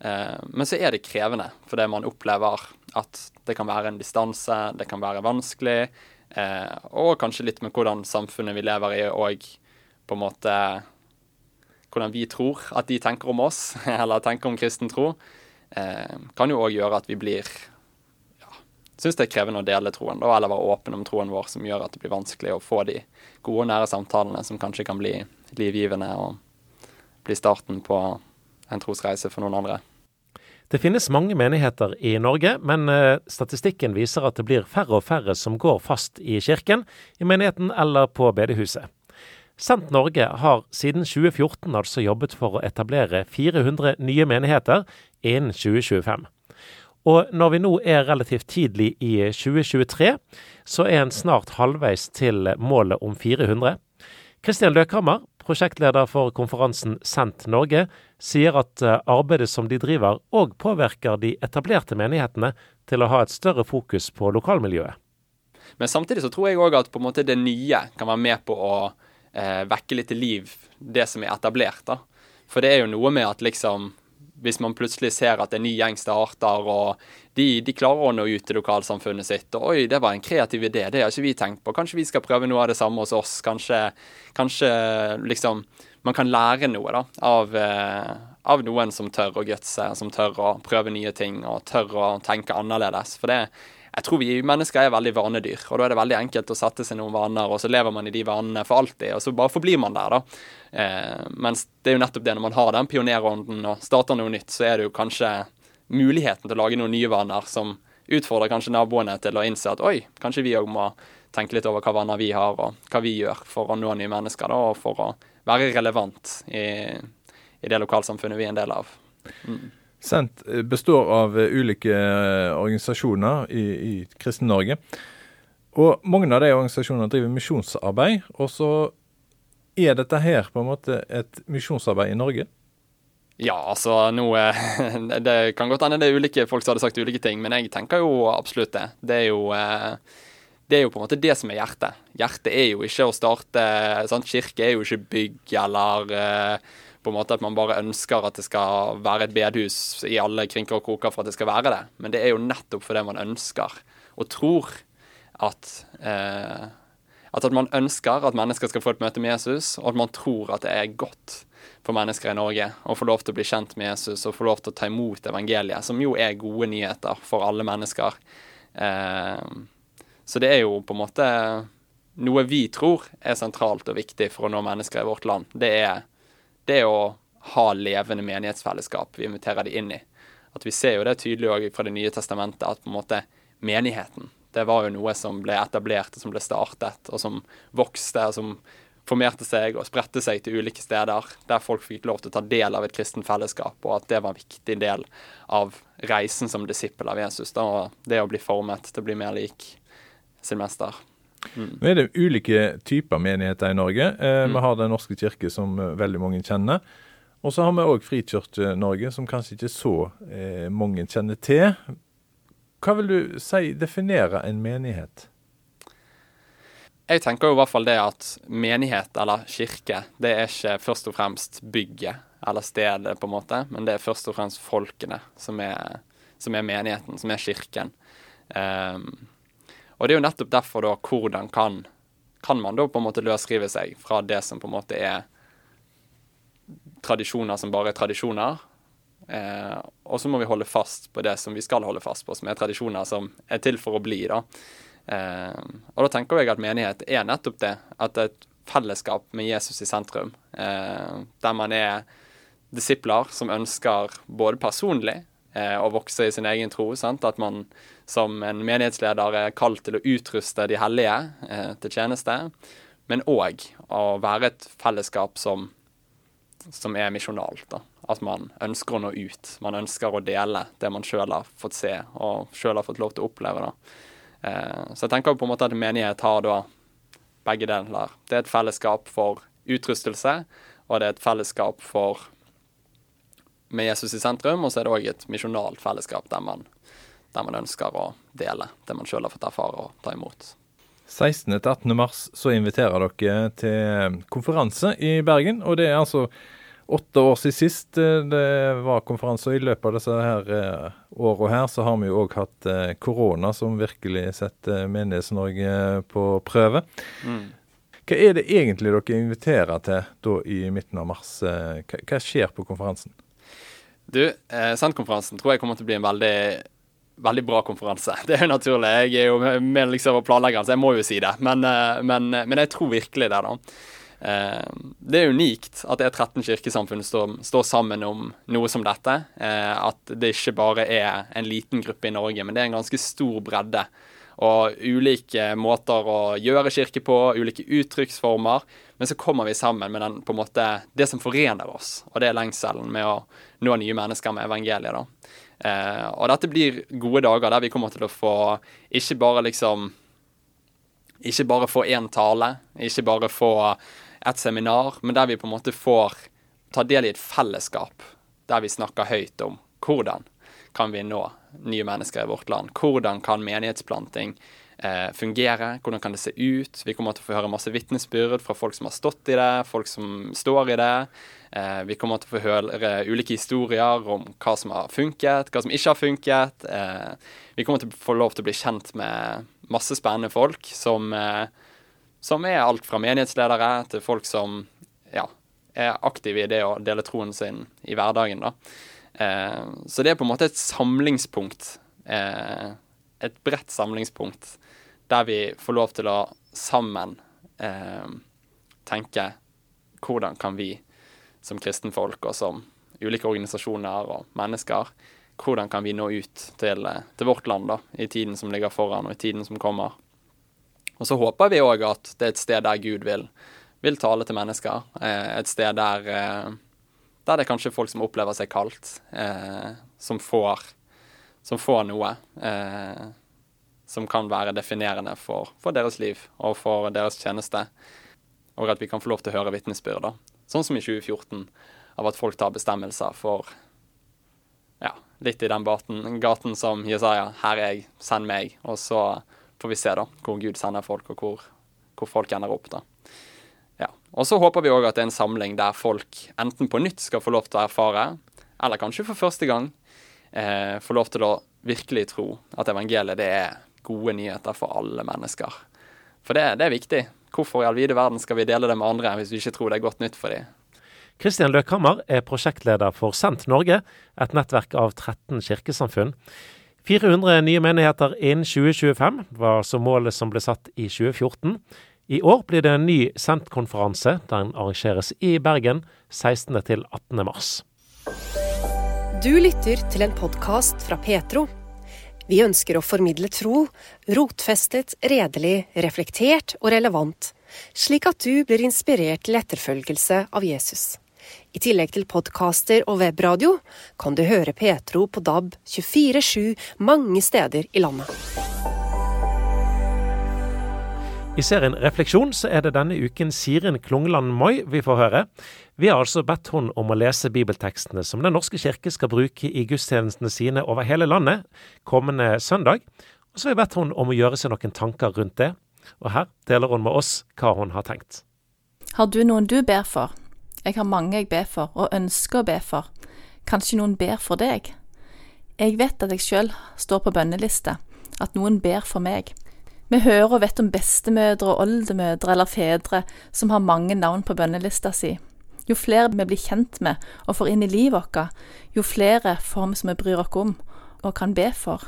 Eh, men så er det krevende, fordi man opplever at det kan være en distanse, det kan være vanskelig, eh, og kanskje litt med hvordan samfunnet vi lever i, og på en måte hvordan vi tror at de tenker om oss, eller tenker om kristen tro, eh, kan jo òg gjøre at vi blir ja, syns det er krevende å dele troen, eller være åpen om troen vår, som gjør at det blir vanskelig å få de gode, nære samtalene som kanskje kan bli livgivende og bli starten på en trosreise for noen andre. Det finnes mange menigheter i Norge, men eh, statistikken viser at det blir færre og færre som går fast i kirken, i menigheten eller på bedehuset. Sendt Norge har siden 2014 altså jobbet for å etablere 400 nye menigheter innen 2025. Og når vi nå er relativt tidlig i 2023, så er en snart halvveis til målet om 400. Kristian Løkhammer, prosjektleder for konferansen Sendt Norge, sier at eh, arbeidet som de driver òg påvirker de etablerte menighetene til å ha et større fokus på lokalmiljøet. Men samtidig så tror jeg òg at på en måte det nye kan være med på å eh, vekke litt til liv det som er etablert. da. For det er jo noe med at liksom hvis man plutselig ser at en ny gjeng starter, og de, de, klarer å nå ut til lokalsamfunnet sitt. Og oi, det var en kreativ idé, det har ikke vi tenkt på. Kanskje vi skal prøve noe av det samme hos oss. Kanskje, kanskje liksom man kan lære noe da, av, eh, av noen som tør å gutse, som tør å prøve nye ting og tør å tenke annerledes. For det, jeg tror vi mennesker er veldig vanedyr, og da er det veldig enkelt å sette seg noen vaner, og så lever man i de vanene for alltid, og så bare forblir man der, da. Eh, mens det er jo nettopp det, når man har den pionerånden og starter noe nytt, så er det jo kanskje muligheten til å lage noen nye vaner som utfordrer kanskje naboene til å innse at oi, kanskje vi òg må tenke litt over hva vaner vi har, og hva vi gjør for å nå nye mennesker, da, og for å være relevant i, i det lokalsamfunnet vi er en del av. Mm. Sent eh, består av eh, ulike eh, organisasjoner i, i Kristen-Norge. Og mange av de organisasjonene driver misjonsarbeid. Og så er dette her på en måte et misjonsarbeid i Norge? Ja, altså nå Det kan godt hende det er ulike folk som hadde sagt ulike ting, men jeg tenker jo absolutt det. Det er jo det er jo på en måte det som er hjertet. Hjertet er jo ikke å starte sant? Kirke er jo ikke bygg eller på en måte at man bare ønsker at det skal være et bedehus i alle krinker og kroker for at det skal være det. Men det er jo nettopp fordi man ønsker og tror at eh, at man ønsker at mennesker skal få et møte med Jesus, og at man tror at det er godt for mennesker i Norge å få lov til å bli kjent med Jesus og få lov til å ta imot evangeliet, som jo er gode nyheter for alle mennesker. Eh, så det er jo på en måte noe vi tror er sentralt og viktig for å nå mennesker i vårt land. Det er det å ha levende menighetsfellesskap vi inviterer de inn i. At Vi ser jo det tydelig også fra Det nye testamentet, at på en måte menigheten det var jo noe som ble etablert og som ble startet, og som vokste og som formerte seg og spredte seg til ulike steder, der folk fikk lov til å ta del av et kristen fellesskap, og at det var en viktig del av reisen som disippel av Jesus. Da, og det å bli formet til å bli mer lik sin mester. Mm. Nå er det ulike typer menigheter i Norge. Eh, mm. Vi har Den norske kirke, som eh, veldig mange kjenner. Og så har vi òg Frikirke-Norge, som kanskje ikke så eh, mange kjenner til. Hva vil du si definerer en menighet? Jeg tenker jo i hvert fall det at menighet eller kirke, det er ikke først og fremst bygget eller stedet, på en måte, men det er først og fremst folkene som er, som er menigheten, som er kirken. Um, og det er jo nettopp derfor da hvordan kan, kan man da på en måte løsrive seg fra det som på en måte er tradisjoner som bare er tradisjoner. Eh, og så må vi holde fast på det som vi skal holde fast på, som er tradisjoner som er til for å bli. da. Eh, og da tenker jeg at menighet er nettopp det. At det er et fellesskap med Jesus i sentrum. Eh, der man er disipler som ønsker både personlig eh, å vokse i sin egen tro. Sant? At man som en menighetsleder er kalt til å utruste de hellige eh, til tjeneste, men òg å være et fellesskap som, som er misjonalt. At man ønsker å nå ut. Man ønsker å dele det man sjøl har fått se og sjøl har fått lov til å oppleve. Eh, så jeg tenker på en måte at en menighet har da begge deler. Det er et fellesskap for utrustelse, og det er et fellesskap for med Jesus i sentrum, og så er det òg et misjonalt fellesskap der man der man ønsker å dele det man sjøl har fått erfare og ta imot. 16. til 18. mars så inviterer dere til konferanse i Bergen. og Det er altså åtte år siden sist eh, det var konferanse. og I løpet av disse her åra årene her så har vi jo òg hatt eh, korona, som virkelig setter Menighets-Norge på prøve. Mm. Hva er det egentlig dere inviterer til da i midten av mars? Hva, skjer på konferansen? Du, eh, Sentkonferansen tror jeg kommer til å bli en veldig veldig bra konferanse. Det er jo naturlig. Jeg er jo med liksom og planlegger, så jeg må jo si det. Men, eh, men, eh, men jeg tror virkelig det, da. Eh, det er unikt at det er 13 kirkesamfunn som står sammen om noe som dette. At det ikke bare er en liten gruppe i Norge, men det er en ganske stor bredde. Og ulike måter å gjøre kirke på, ulike uttrykksformer. Men så kommer vi sammen med den, på en måte, det som forener oss, og det er lengselen med å nå nye mennesker med evangeliet. da. Eh, og dette blir gode dager der vi kommer til å få ikke bare liksom Ikke bare få én tale, ikke bare få et seminar, men der vi på en måte får ta del i et fellesskap der vi snakker høyt om hvordan kan vi nå nye mennesker i vårt land? Hvordan kan menighetsplanting eh, fungere? Hvordan kan det se ut? Vi kommer til å få høre masse vitnesbyrd fra folk som har stått i det, folk som står i det. Eh, vi kommer til å få høre ulike historier om hva som har funket, hva som ikke har funket. Eh, vi kommer til å få lov til å bli kjent med masse spennende folk som, eh, som er alt fra menighetsledere til folk som ja, er aktive i det å dele troen sin i hverdagen. da. Så det er på en måte et samlingspunkt. Et bredt samlingspunkt der vi får lov til å sammen tenke hvordan kan vi som kristenfolk og som ulike organisasjoner og mennesker, hvordan kan vi nå ut til, til vårt land da, i tiden som ligger foran og i tiden som kommer. Og så håper vi òg at det er et sted der Gud vil, vil tale til mennesker. Eh, et sted der, eh, der det er kanskje folk som opplever seg kaldt, eh, som, får, som får noe som kan være definerende for, for, deres liv og for deres tjeneste. Og at vi kan få lov til å høre vitnesbyrd, sånn som i 2014, av at folk tar bestemmelser for ja, litt i den baten, gaten som Jesaja, her er jeg, send meg. Og så får vi se da, hvor Gud sender folk, og hvor, hvor folk ender opp. da. Ja. Og så håper vi òg at det er en samling der folk enten på nytt skal få lov til å erfare, eller kanskje for første gang, eh, få lov til å virkelig tro at evangeliet det er gode nyheter for alle mennesker. For det, det er viktig. Hvorfor i all vide verden skal vi dele det med andre hvis vi ikke tror det er godt nytt for dem? Kristian Løkhammer er prosjektleder for Sendt Norge, et nettverk av 13 kirkesamfunn. 400 nye menigheter innen 2025 var så målet som ble satt i 2014. I år blir det en ny Sendt-konferanse. Den arrangeres i Bergen 16. til 18. mars. Du lytter til en podkast fra Petro. Vi ønsker å formidle tro, rotfestet, redelig, reflektert og relevant, slik at du blir inspirert til etterfølgelse av Jesus. I tillegg til podkaster og webradio kan du høre Petro på DAB 24-7 mange steder i landet. I serien Refleksjon så er det denne uken Sirin Klungland Moi vi får høre. Vi har altså bedt hun om å lese bibeltekstene som Den norske kirke skal bruke i gudstjenestene sine over hele landet kommende søndag. Og så har vi bedt hun om å gjøre seg noen tanker rundt det. Og her deler hun med oss hva hun har tenkt. Har du noen du ber for? Jeg har mange jeg ber for, og ønsker å be for. Kanskje noen ber for deg? Jeg vet at jeg sjøl står på bønneliste, at noen ber for meg. Vi hører og vet om bestemødre og oldemødre eller fedre som har mange navn på bønnelista si. Jo flere vi blir kjent med og får inn i livet vårt, jo flere får vi som vi bryr oss om og kan be for.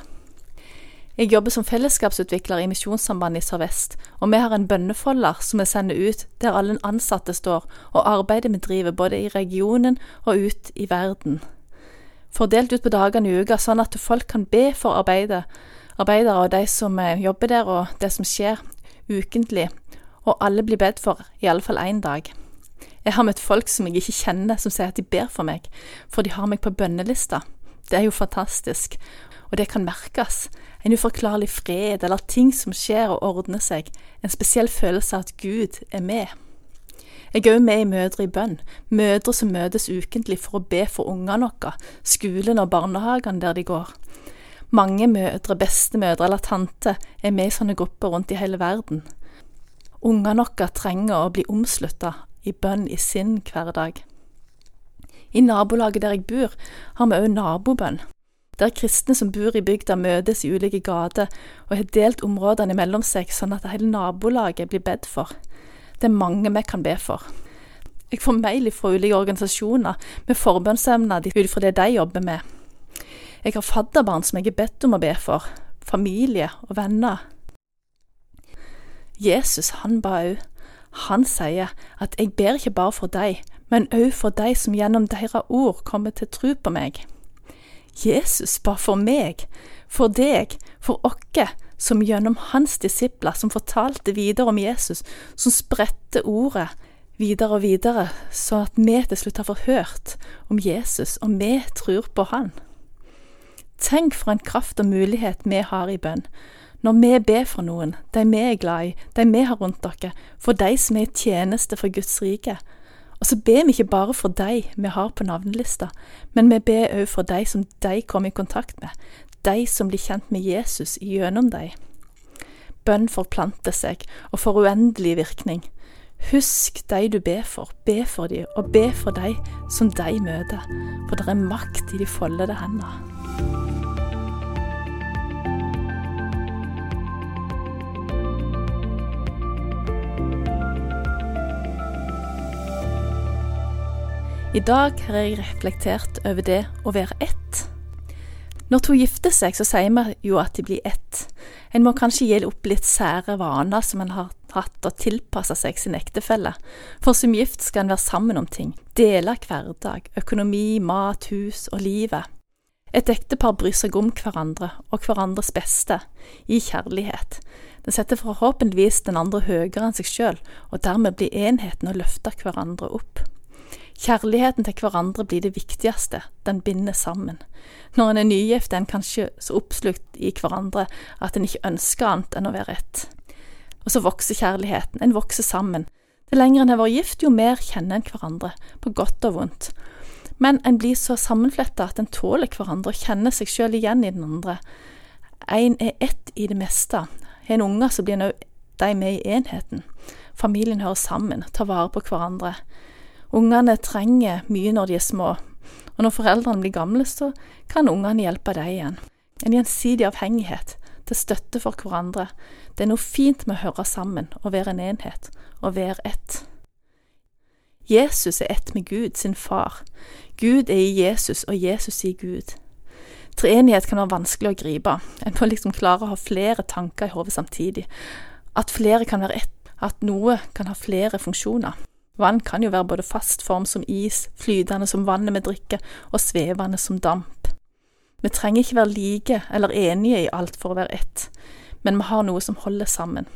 Jeg jobber som fellesskapsutvikler i Misjonssambandet i Sør-Vest, og vi har en bønnefolder som vi sender ut der alle ansatte står, og arbeidet vi driver både i regionen og ut i verden. Fordelt ut på dagene i uka, sånn at folk kan be for arbeidet, arbeidere og de som eh, jobber der, og det som skjer, ukentlig, og alle blir bedt for i alle fall én dag. Jeg har møtt folk som jeg ikke kjenner, som sier at de ber for meg, for de har meg på bønnelista. Det er jo fantastisk, og det kan merkes. En uforklarlig fred, eller ting som skjer og ordner seg, en spesiell følelse av at Gud er med. Jeg er òg med i Mødre i bønn, mødre som møtes ukentlig for å be for ungene våre, skolen og barnehagene der de går. Mange mødre, bestemødre eller tante er med i sånne grupper rundt i hele verden. Ungene våre trenger å bli omslutta i bønn i sin hverdag. I nabolaget der jeg bor, har vi òg nabobønn, der kristne som bor i bygda møtes i ulike gater og har delt områdene mellom seg sånn at hele nabolaget blir bedt for. Det er mange vi kan be for. Jeg får mail fra ulike organisasjoner med forbønnsemner ut fra det de jobber med. Jeg har fadderbarn som jeg er bedt om å be for, familie og venner. Jesus, han ba òg han sier at jeg ber ikke bare for deg, men òg for de som gjennom deres ord kommer til tro på meg. Jesus ba for meg, for deg, for oss, som gjennom hans disipler, som fortalte videre om Jesus, som spredte ordet videre og videre, så at vi til slutt har forhørt om Jesus, og vi tror på han. Tenk for en kraft og mulighet vi har i bønn, når vi ber for noen, de vi er glad i, de vi har rundt dere, for de som er i tjeneste for Guds rike. Og så ber vi ikke bare for de vi har på navnelista, men vi ber òg for de som de kommer i kontakt med, de som blir kjent med Jesus gjennom dem. Bønn forplanter seg og får uendelig virkning. Husk de du ber for, be for dem, og be for de som de møter, for det er makt i de foldede hender. I dag har jeg reflektert over det å være ett. Når to gifter seg, så sier vi jo at de blir ett. En må kanskje gi opp litt sære vaner som en har hatt, og tilpasse seg sin ektefelle. For som gift skal en være sammen om ting, dele hverdag, økonomi, mat, hus og livet. Et ektepar bryr seg om hverandre og hverandres beste, i kjærlighet. Den setter forhåpentligvis den andre høyere enn seg sjøl, og dermed blir enheten å løfte hverandre opp. Kjærligheten til hverandre blir det viktigste, den binder sammen. Når en er nygift, er en kanskje så oppslukt i hverandre at en ikke ønsker annet enn å være ett. Og så vokser kjærligheten, en vokser sammen. Det lenger en har vært gift, jo mer kjenner en hverandre, på godt og vondt. Men en blir så sammenfletta at en tåler hverandre og kjenner seg sjøl igjen i den andre. En er ett i det meste. Har en unger, så blir en òg de med i enheten. Familien hører sammen, tar vare på hverandre. Ungene trenger mye når de er små, og når foreldrene blir gamle, så kan ungene hjelpe dem igjen. En gjensidig avhengighet til støtte for hverandre. Det er noe fint med å høre sammen og være en enhet, og være ett. Jesus er ett med Gud, sin far. Gud er i Jesus, og Jesus i Gud. Treenighet kan være vanskelig å gripe. En må liksom klare å ha flere tanker i hodet samtidig. At flere kan være ett, at noe kan ha flere funksjoner. Vann kan jo være både fast form som is, flytende som vannet vi drikker, og svevende som damp. Vi trenger ikke være like eller enige i alt for å være ett, men vi har noe som holder sammen.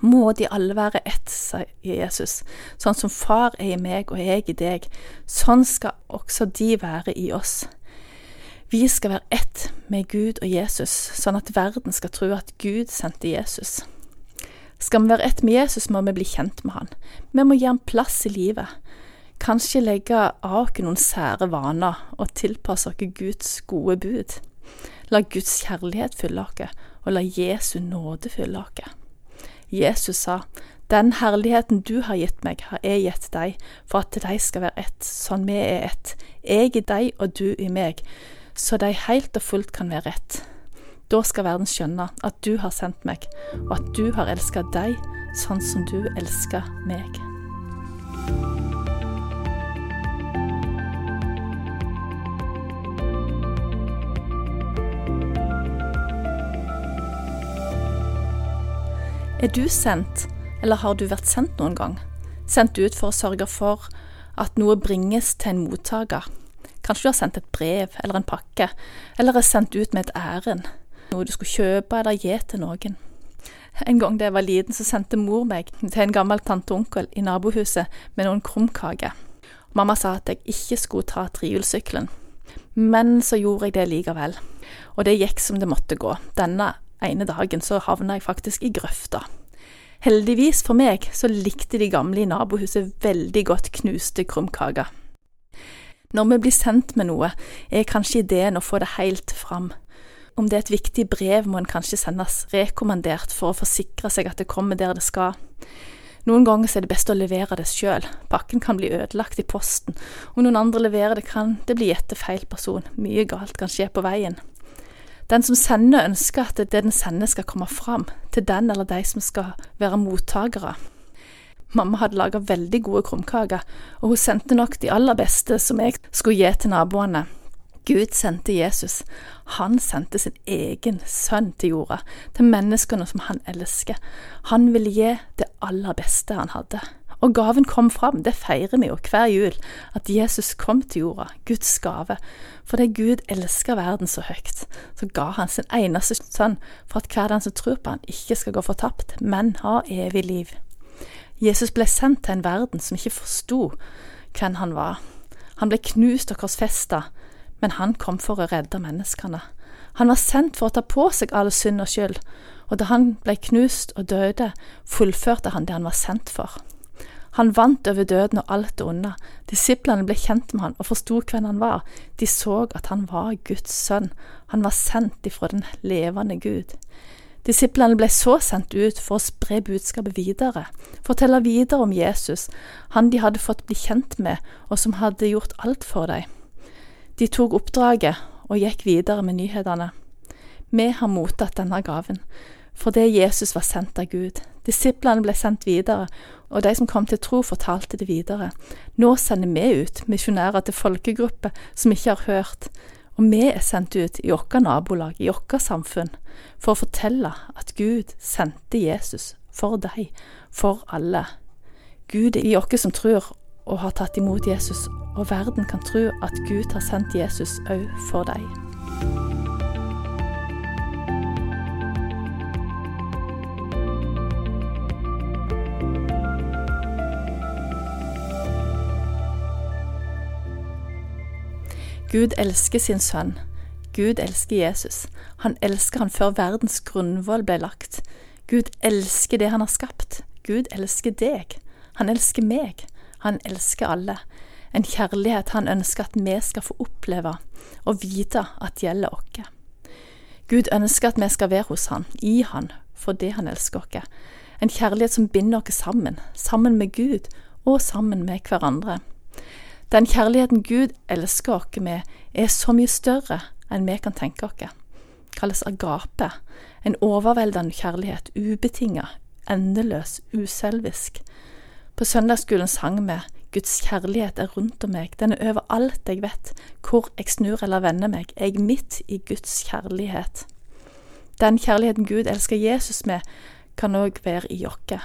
Må de alle være ett, sier Jesus, sånn som Far er i meg og jeg i deg, sånn skal også de være i oss. Vi skal være ett med Gud og Jesus, sånn at verden skal tro at Gud sendte Jesus. Skal vi være ett med Jesus, må vi bli kjent med han. Vi må gi han plass i livet. Kanskje legge av oss noen sære vaner og tilpasse oss Guds gode bud. La Guds kjærlighet fylle oss, og la Jesu nåde fylle oss. Jesus sa, Den herligheten du har gitt meg, har jeg gitt deg, for at de skal være ett, sånn vi er ett, jeg i deg og du i meg, så de helt og fullt kan være ett. Da skal verden skjønne at du har sendt meg, og at du har elska deg sånn som du elsker meg. Er du sendt, eller har du vært sendt noen gang? Sendt ut for å sørge for at noe bringes til en mottaker. Kanskje du har sendt et brev eller en pakke, eller er sendt ut med et ærend noe du skulle kjøpe eller gi til noen. En gang da jeg var liten, så sendte mor meg til en gammel tante og onkel i nabohuset med noen krumkaker. Mamma sa at jeg ikke skulle ta trihjulssykkelen, men så gjorde jeg det likevel, og det gikk som det måtte gå. Denne ene dagen så havna jeg faktisk i grøfta. Heldigvis for meg så likte de gamle i nabohuset veldig godt knuste krumkaker. Når vi blir sendt med noe, er kanskje ideen å få det helt fram, om det er et viktig brev, må en kanskje sendes rekommandert for å forsikre seg at det kommer der det skal. Noen ganger er det best å levere det sjøl, pakken kan bli ødelagt i posten, om noen andre leverer det, kan det bli gitt til feil person, mye galt kan skje på veien. Den som sender, ønsker at det den sender skal komme fram, til den eller de som skal være mottakere. Mamma hadde laga veldig gode krumkaker, og hun sendte nok de aller beste som jeg skulle gi til naboene. Gud sendte Jesus. Han sendte sin egen sønn til jorda, til menneskene som han elsker. Han ville gi det aller beste han hadde. Og gaven kom fram, det feirer vi jo hver jul, at Jesus kom til jorda, Guds gave. Fordi Gud elsker verden så høyt, så ga han sin eneste sønn for at hver den som tror på han, ikke skal gå fortapt, men ha evig liv. Jesus ble sendt til en verden som ikke forsto hvem han var. Han ble knust og korsfesta, men han kom for å redde menneskene. Han var sendt for å ta på seg all synd og skyld, og da han ble knust og døde, fullførte han det han var sendt for. Han vant over døden og alt det onde. Disiplene ble kjent med han og forsto hvem han var. De så at han var Guds sønn. Han var sendt ifra den levende Gud. Disiplene ble så sendt ut for å spre budskapet videre, fortelle videre om Jesus, han de hadde fått bli kjent med, og som hadde gjort alt for dem. De tok oppdraget og gikk videre med nyhetene. Vi har mottatt denne gaven, fordi Jesus var sendt av Gud. Disiplene ble sendt videre, og de som kom til tro, fortalte det videre. Nå sender vi ut misjonærer til folkegrupper som ikke har hørt, og vi er sendt ut i vårt nabolag, i vårt samfunn, for å fortelle at Gud sendte Jesus for deg, for alle. Gud er i oss som tror og har tatt imot Jesus, og verden kan tro at Gud har sendt Jesus òg for deg. Gud elsker sin sønn. Gud elsker Jesus. Han elsker han før verdens grunnvoll ble lagt. Gud elsker det han har skapt. Gud elsker deg. Han elsker meg. Han elsker alle. En kjærlighet han ønsker at vi skal få oppleve og vite at gjelder oss. Gud ønsker at vi skal være hos han, i han, fordi han elsker oss. En kjærlighet som binder oss sammen, sammen med Gud og sammen med hverandre. Den kjærligheten Gud elsker oss med, er så mye større enn vi kan tenke oss. Kalles agape, en overveldende kjærlighet, ubetinga, endeløs, uselvisk. På søndagsskolen sang vi Guds kjærlighet er rundt om meg, den er overalt jeg vet, hvor jeg snur eller vender meg, jeg er midt i Guds kjærlighet. Den kjærligheten Gud elsker Jesus med, kan òg være i oss.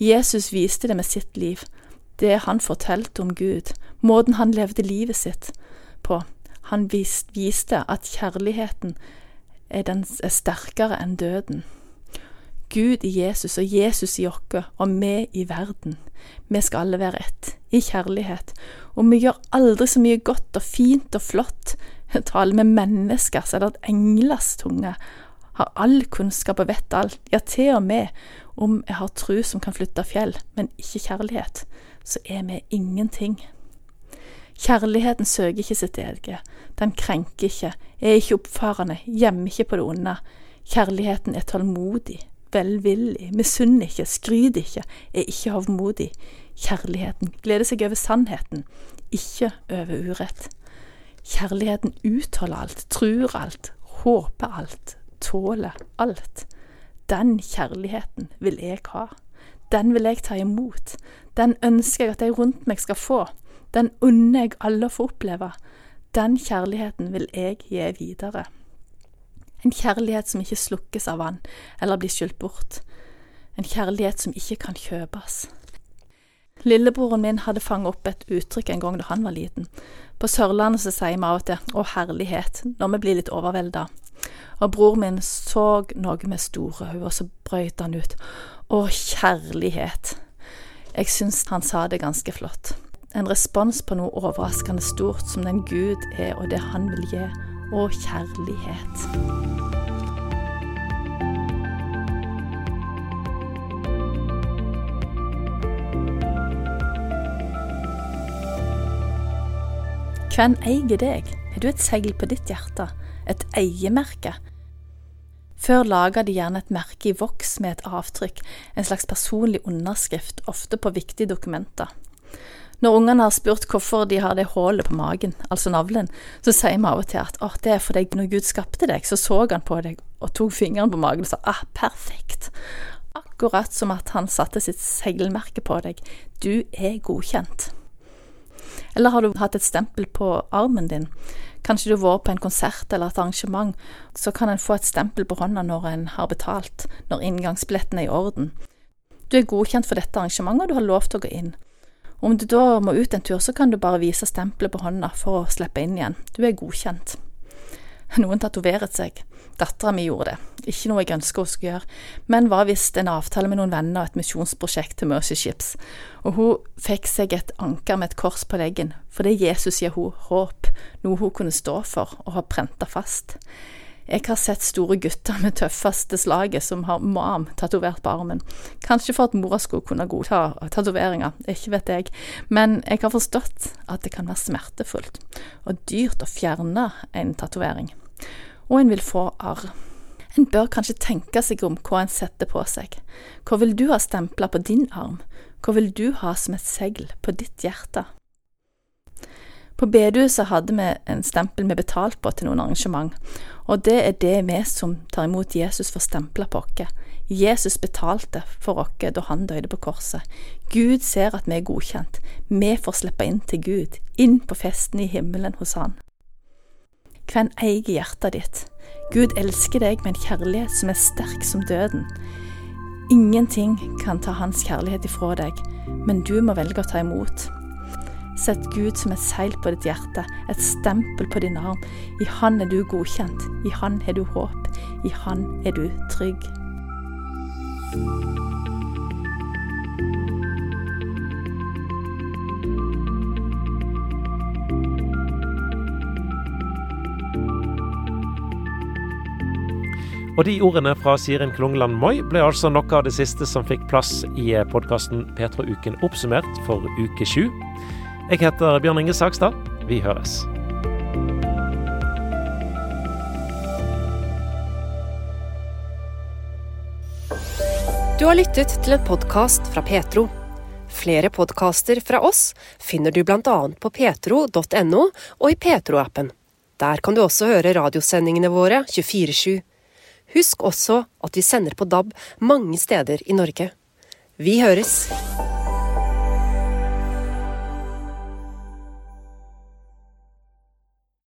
Jesus viste det med sitt liv, det han fortalte om Gud, måten han levde livet sitt på. Han viste at kjærligheten er, den, er sterkere enn døden. Gud i Jesus og Jesus i oss og vi i verden. Vi skal alle være ett, i kjærlighet. Og vi gjør aldri så mye godt og fint og flott. Taler med mennesker så er det et englers tunge. Har all kunnskap og vet alt. Ja, til og med om jeg har tru som kan flytte fjell, men ikke kjærlighet så er vi ingenting. Kjærligheten søker ikke sitt eget, den krenker ikke, er ikke oppfarende, gjemmer ikke på det onde. Kjærligheten er tålmodig, velvillig, misunner ikke, skryter ikke, er ikke hovmodig. Kjærligheten gleder seg over sannheten, ikke over urett. Kjærligheten utholder alt, tror alt, håper alt, tåler alt. Den kjærligheten vil jeg ha. Den vil jeg ta imot. Den ønsker jeg at de rundt meg skal få. Den unner jeg alle å få oppleve. Den kjærligheten vil jeg gi videre. En kjærlighet som ikke slukkes av vann eller blir skylt bort. En kjærlighet som ikke kan kjøpes. Lillebroren min hadde fanget opp et uttrykk en gang da han var liten. På Sørlandet så sier vi av og til 'Å, herlighet', når vi blir litt overvelda. Og bror min så noe med store øyne, og så brøyt han ut 'Å, kjærlighet'. Jeg syns han sa det ganske flott. En respons på noe overraskende stort som den Gud er, og det han vil gi. Å kjærlighet. Hvem eier deg? Har du et seil på ditt hjerte? Et eiemerke? Før laga de gjerne et merke i voks med et avtrykk, en slags personlig underskrift, ofte på viktige dokumenter. Når ungene har spurt hvorfor de har det hullet på magen, altså navlen, så sier vi av og til at åh, det er fordi når Gud skapte deg, så så han på deg og tok fingeren på magen og sa ah, perfekt. Akkurat som at han satte sitt seilmerke på deg. Du er godkjent. Eller har du hatt et stempel på armen din? Kanskje du har vært på en konsert eller et arrangement, så kan en få et stempel på hånda når en har betalt, når inngangsbilletten er i orden. Du er godkjent for dette arrangementet, og du har lov til å gå inn. Om du da må ut en tur, så kan du bare vise stempelet på hånda for å slippe inn igjen. Du er godkjent. Noen tatoveret seg. Dattera mi gjorde det. Ikke noe jeg ønsker hun skulle gjøre, men var visst en avtale med noen venner og et misjonsprosjekt til Mercy Ships, og hun fikk seg et anker med et kors på leggen, for det Jesus gir hun håp, noe hun kunne stå for og ha prenta fast. Jeg har sett store gutter med tøffeste slaget som har mam tatovert på armen. Kanskje for at mora skulle kunne godta tatoveringer, ikke vet jeg, men jeg har forstått at det kan være smertefullt og dyrt å fjerne en tatovering. Og en vil få arr. En bør kanskje tenke seg om hva en setter på seg. Hva vil du ha stempla på din arm? Hva vil du ha som et segl på ditt hjerte? På bedehuset hadde vi en stempel vi betalte på til noen arrangement, og det er det vi som tar imot Jesus, for stempla på oss. Jesus betalte for oss da han døde på korset. Gud ser at vi er godkjent. Vi får slippe inn til Gud, inn på festen i himmelen hos Han. Hvem eier hjertet ditt? Gud elsker deg med en kjærlighet som er sterk som døden. Ingenting kan ta hans kjærlighet ifra deg, men du må velge å ta imot. Sett Gud som et seil på ditt hjerte, et stempel på din arm. I Han er du godkjent, i Han har du håp, i Han er du trygg. Og de ordene fra Sirin Klungland Moi ble altså noe av det siste som fikk plass i podkasten Petro-uken oppsummert for uke sju. Jeg heter Bjørn Inge Sagstad. Vi høres. Du har lyttet til en podkast fra Petro. Flere podkaster fra oss finner du bl.a. på petro.no og i Petro-appen. Der kan du også høre radiosendingene våre 24-7. Husk også at vi sender på DAB mange steder i Norge. Vi høres!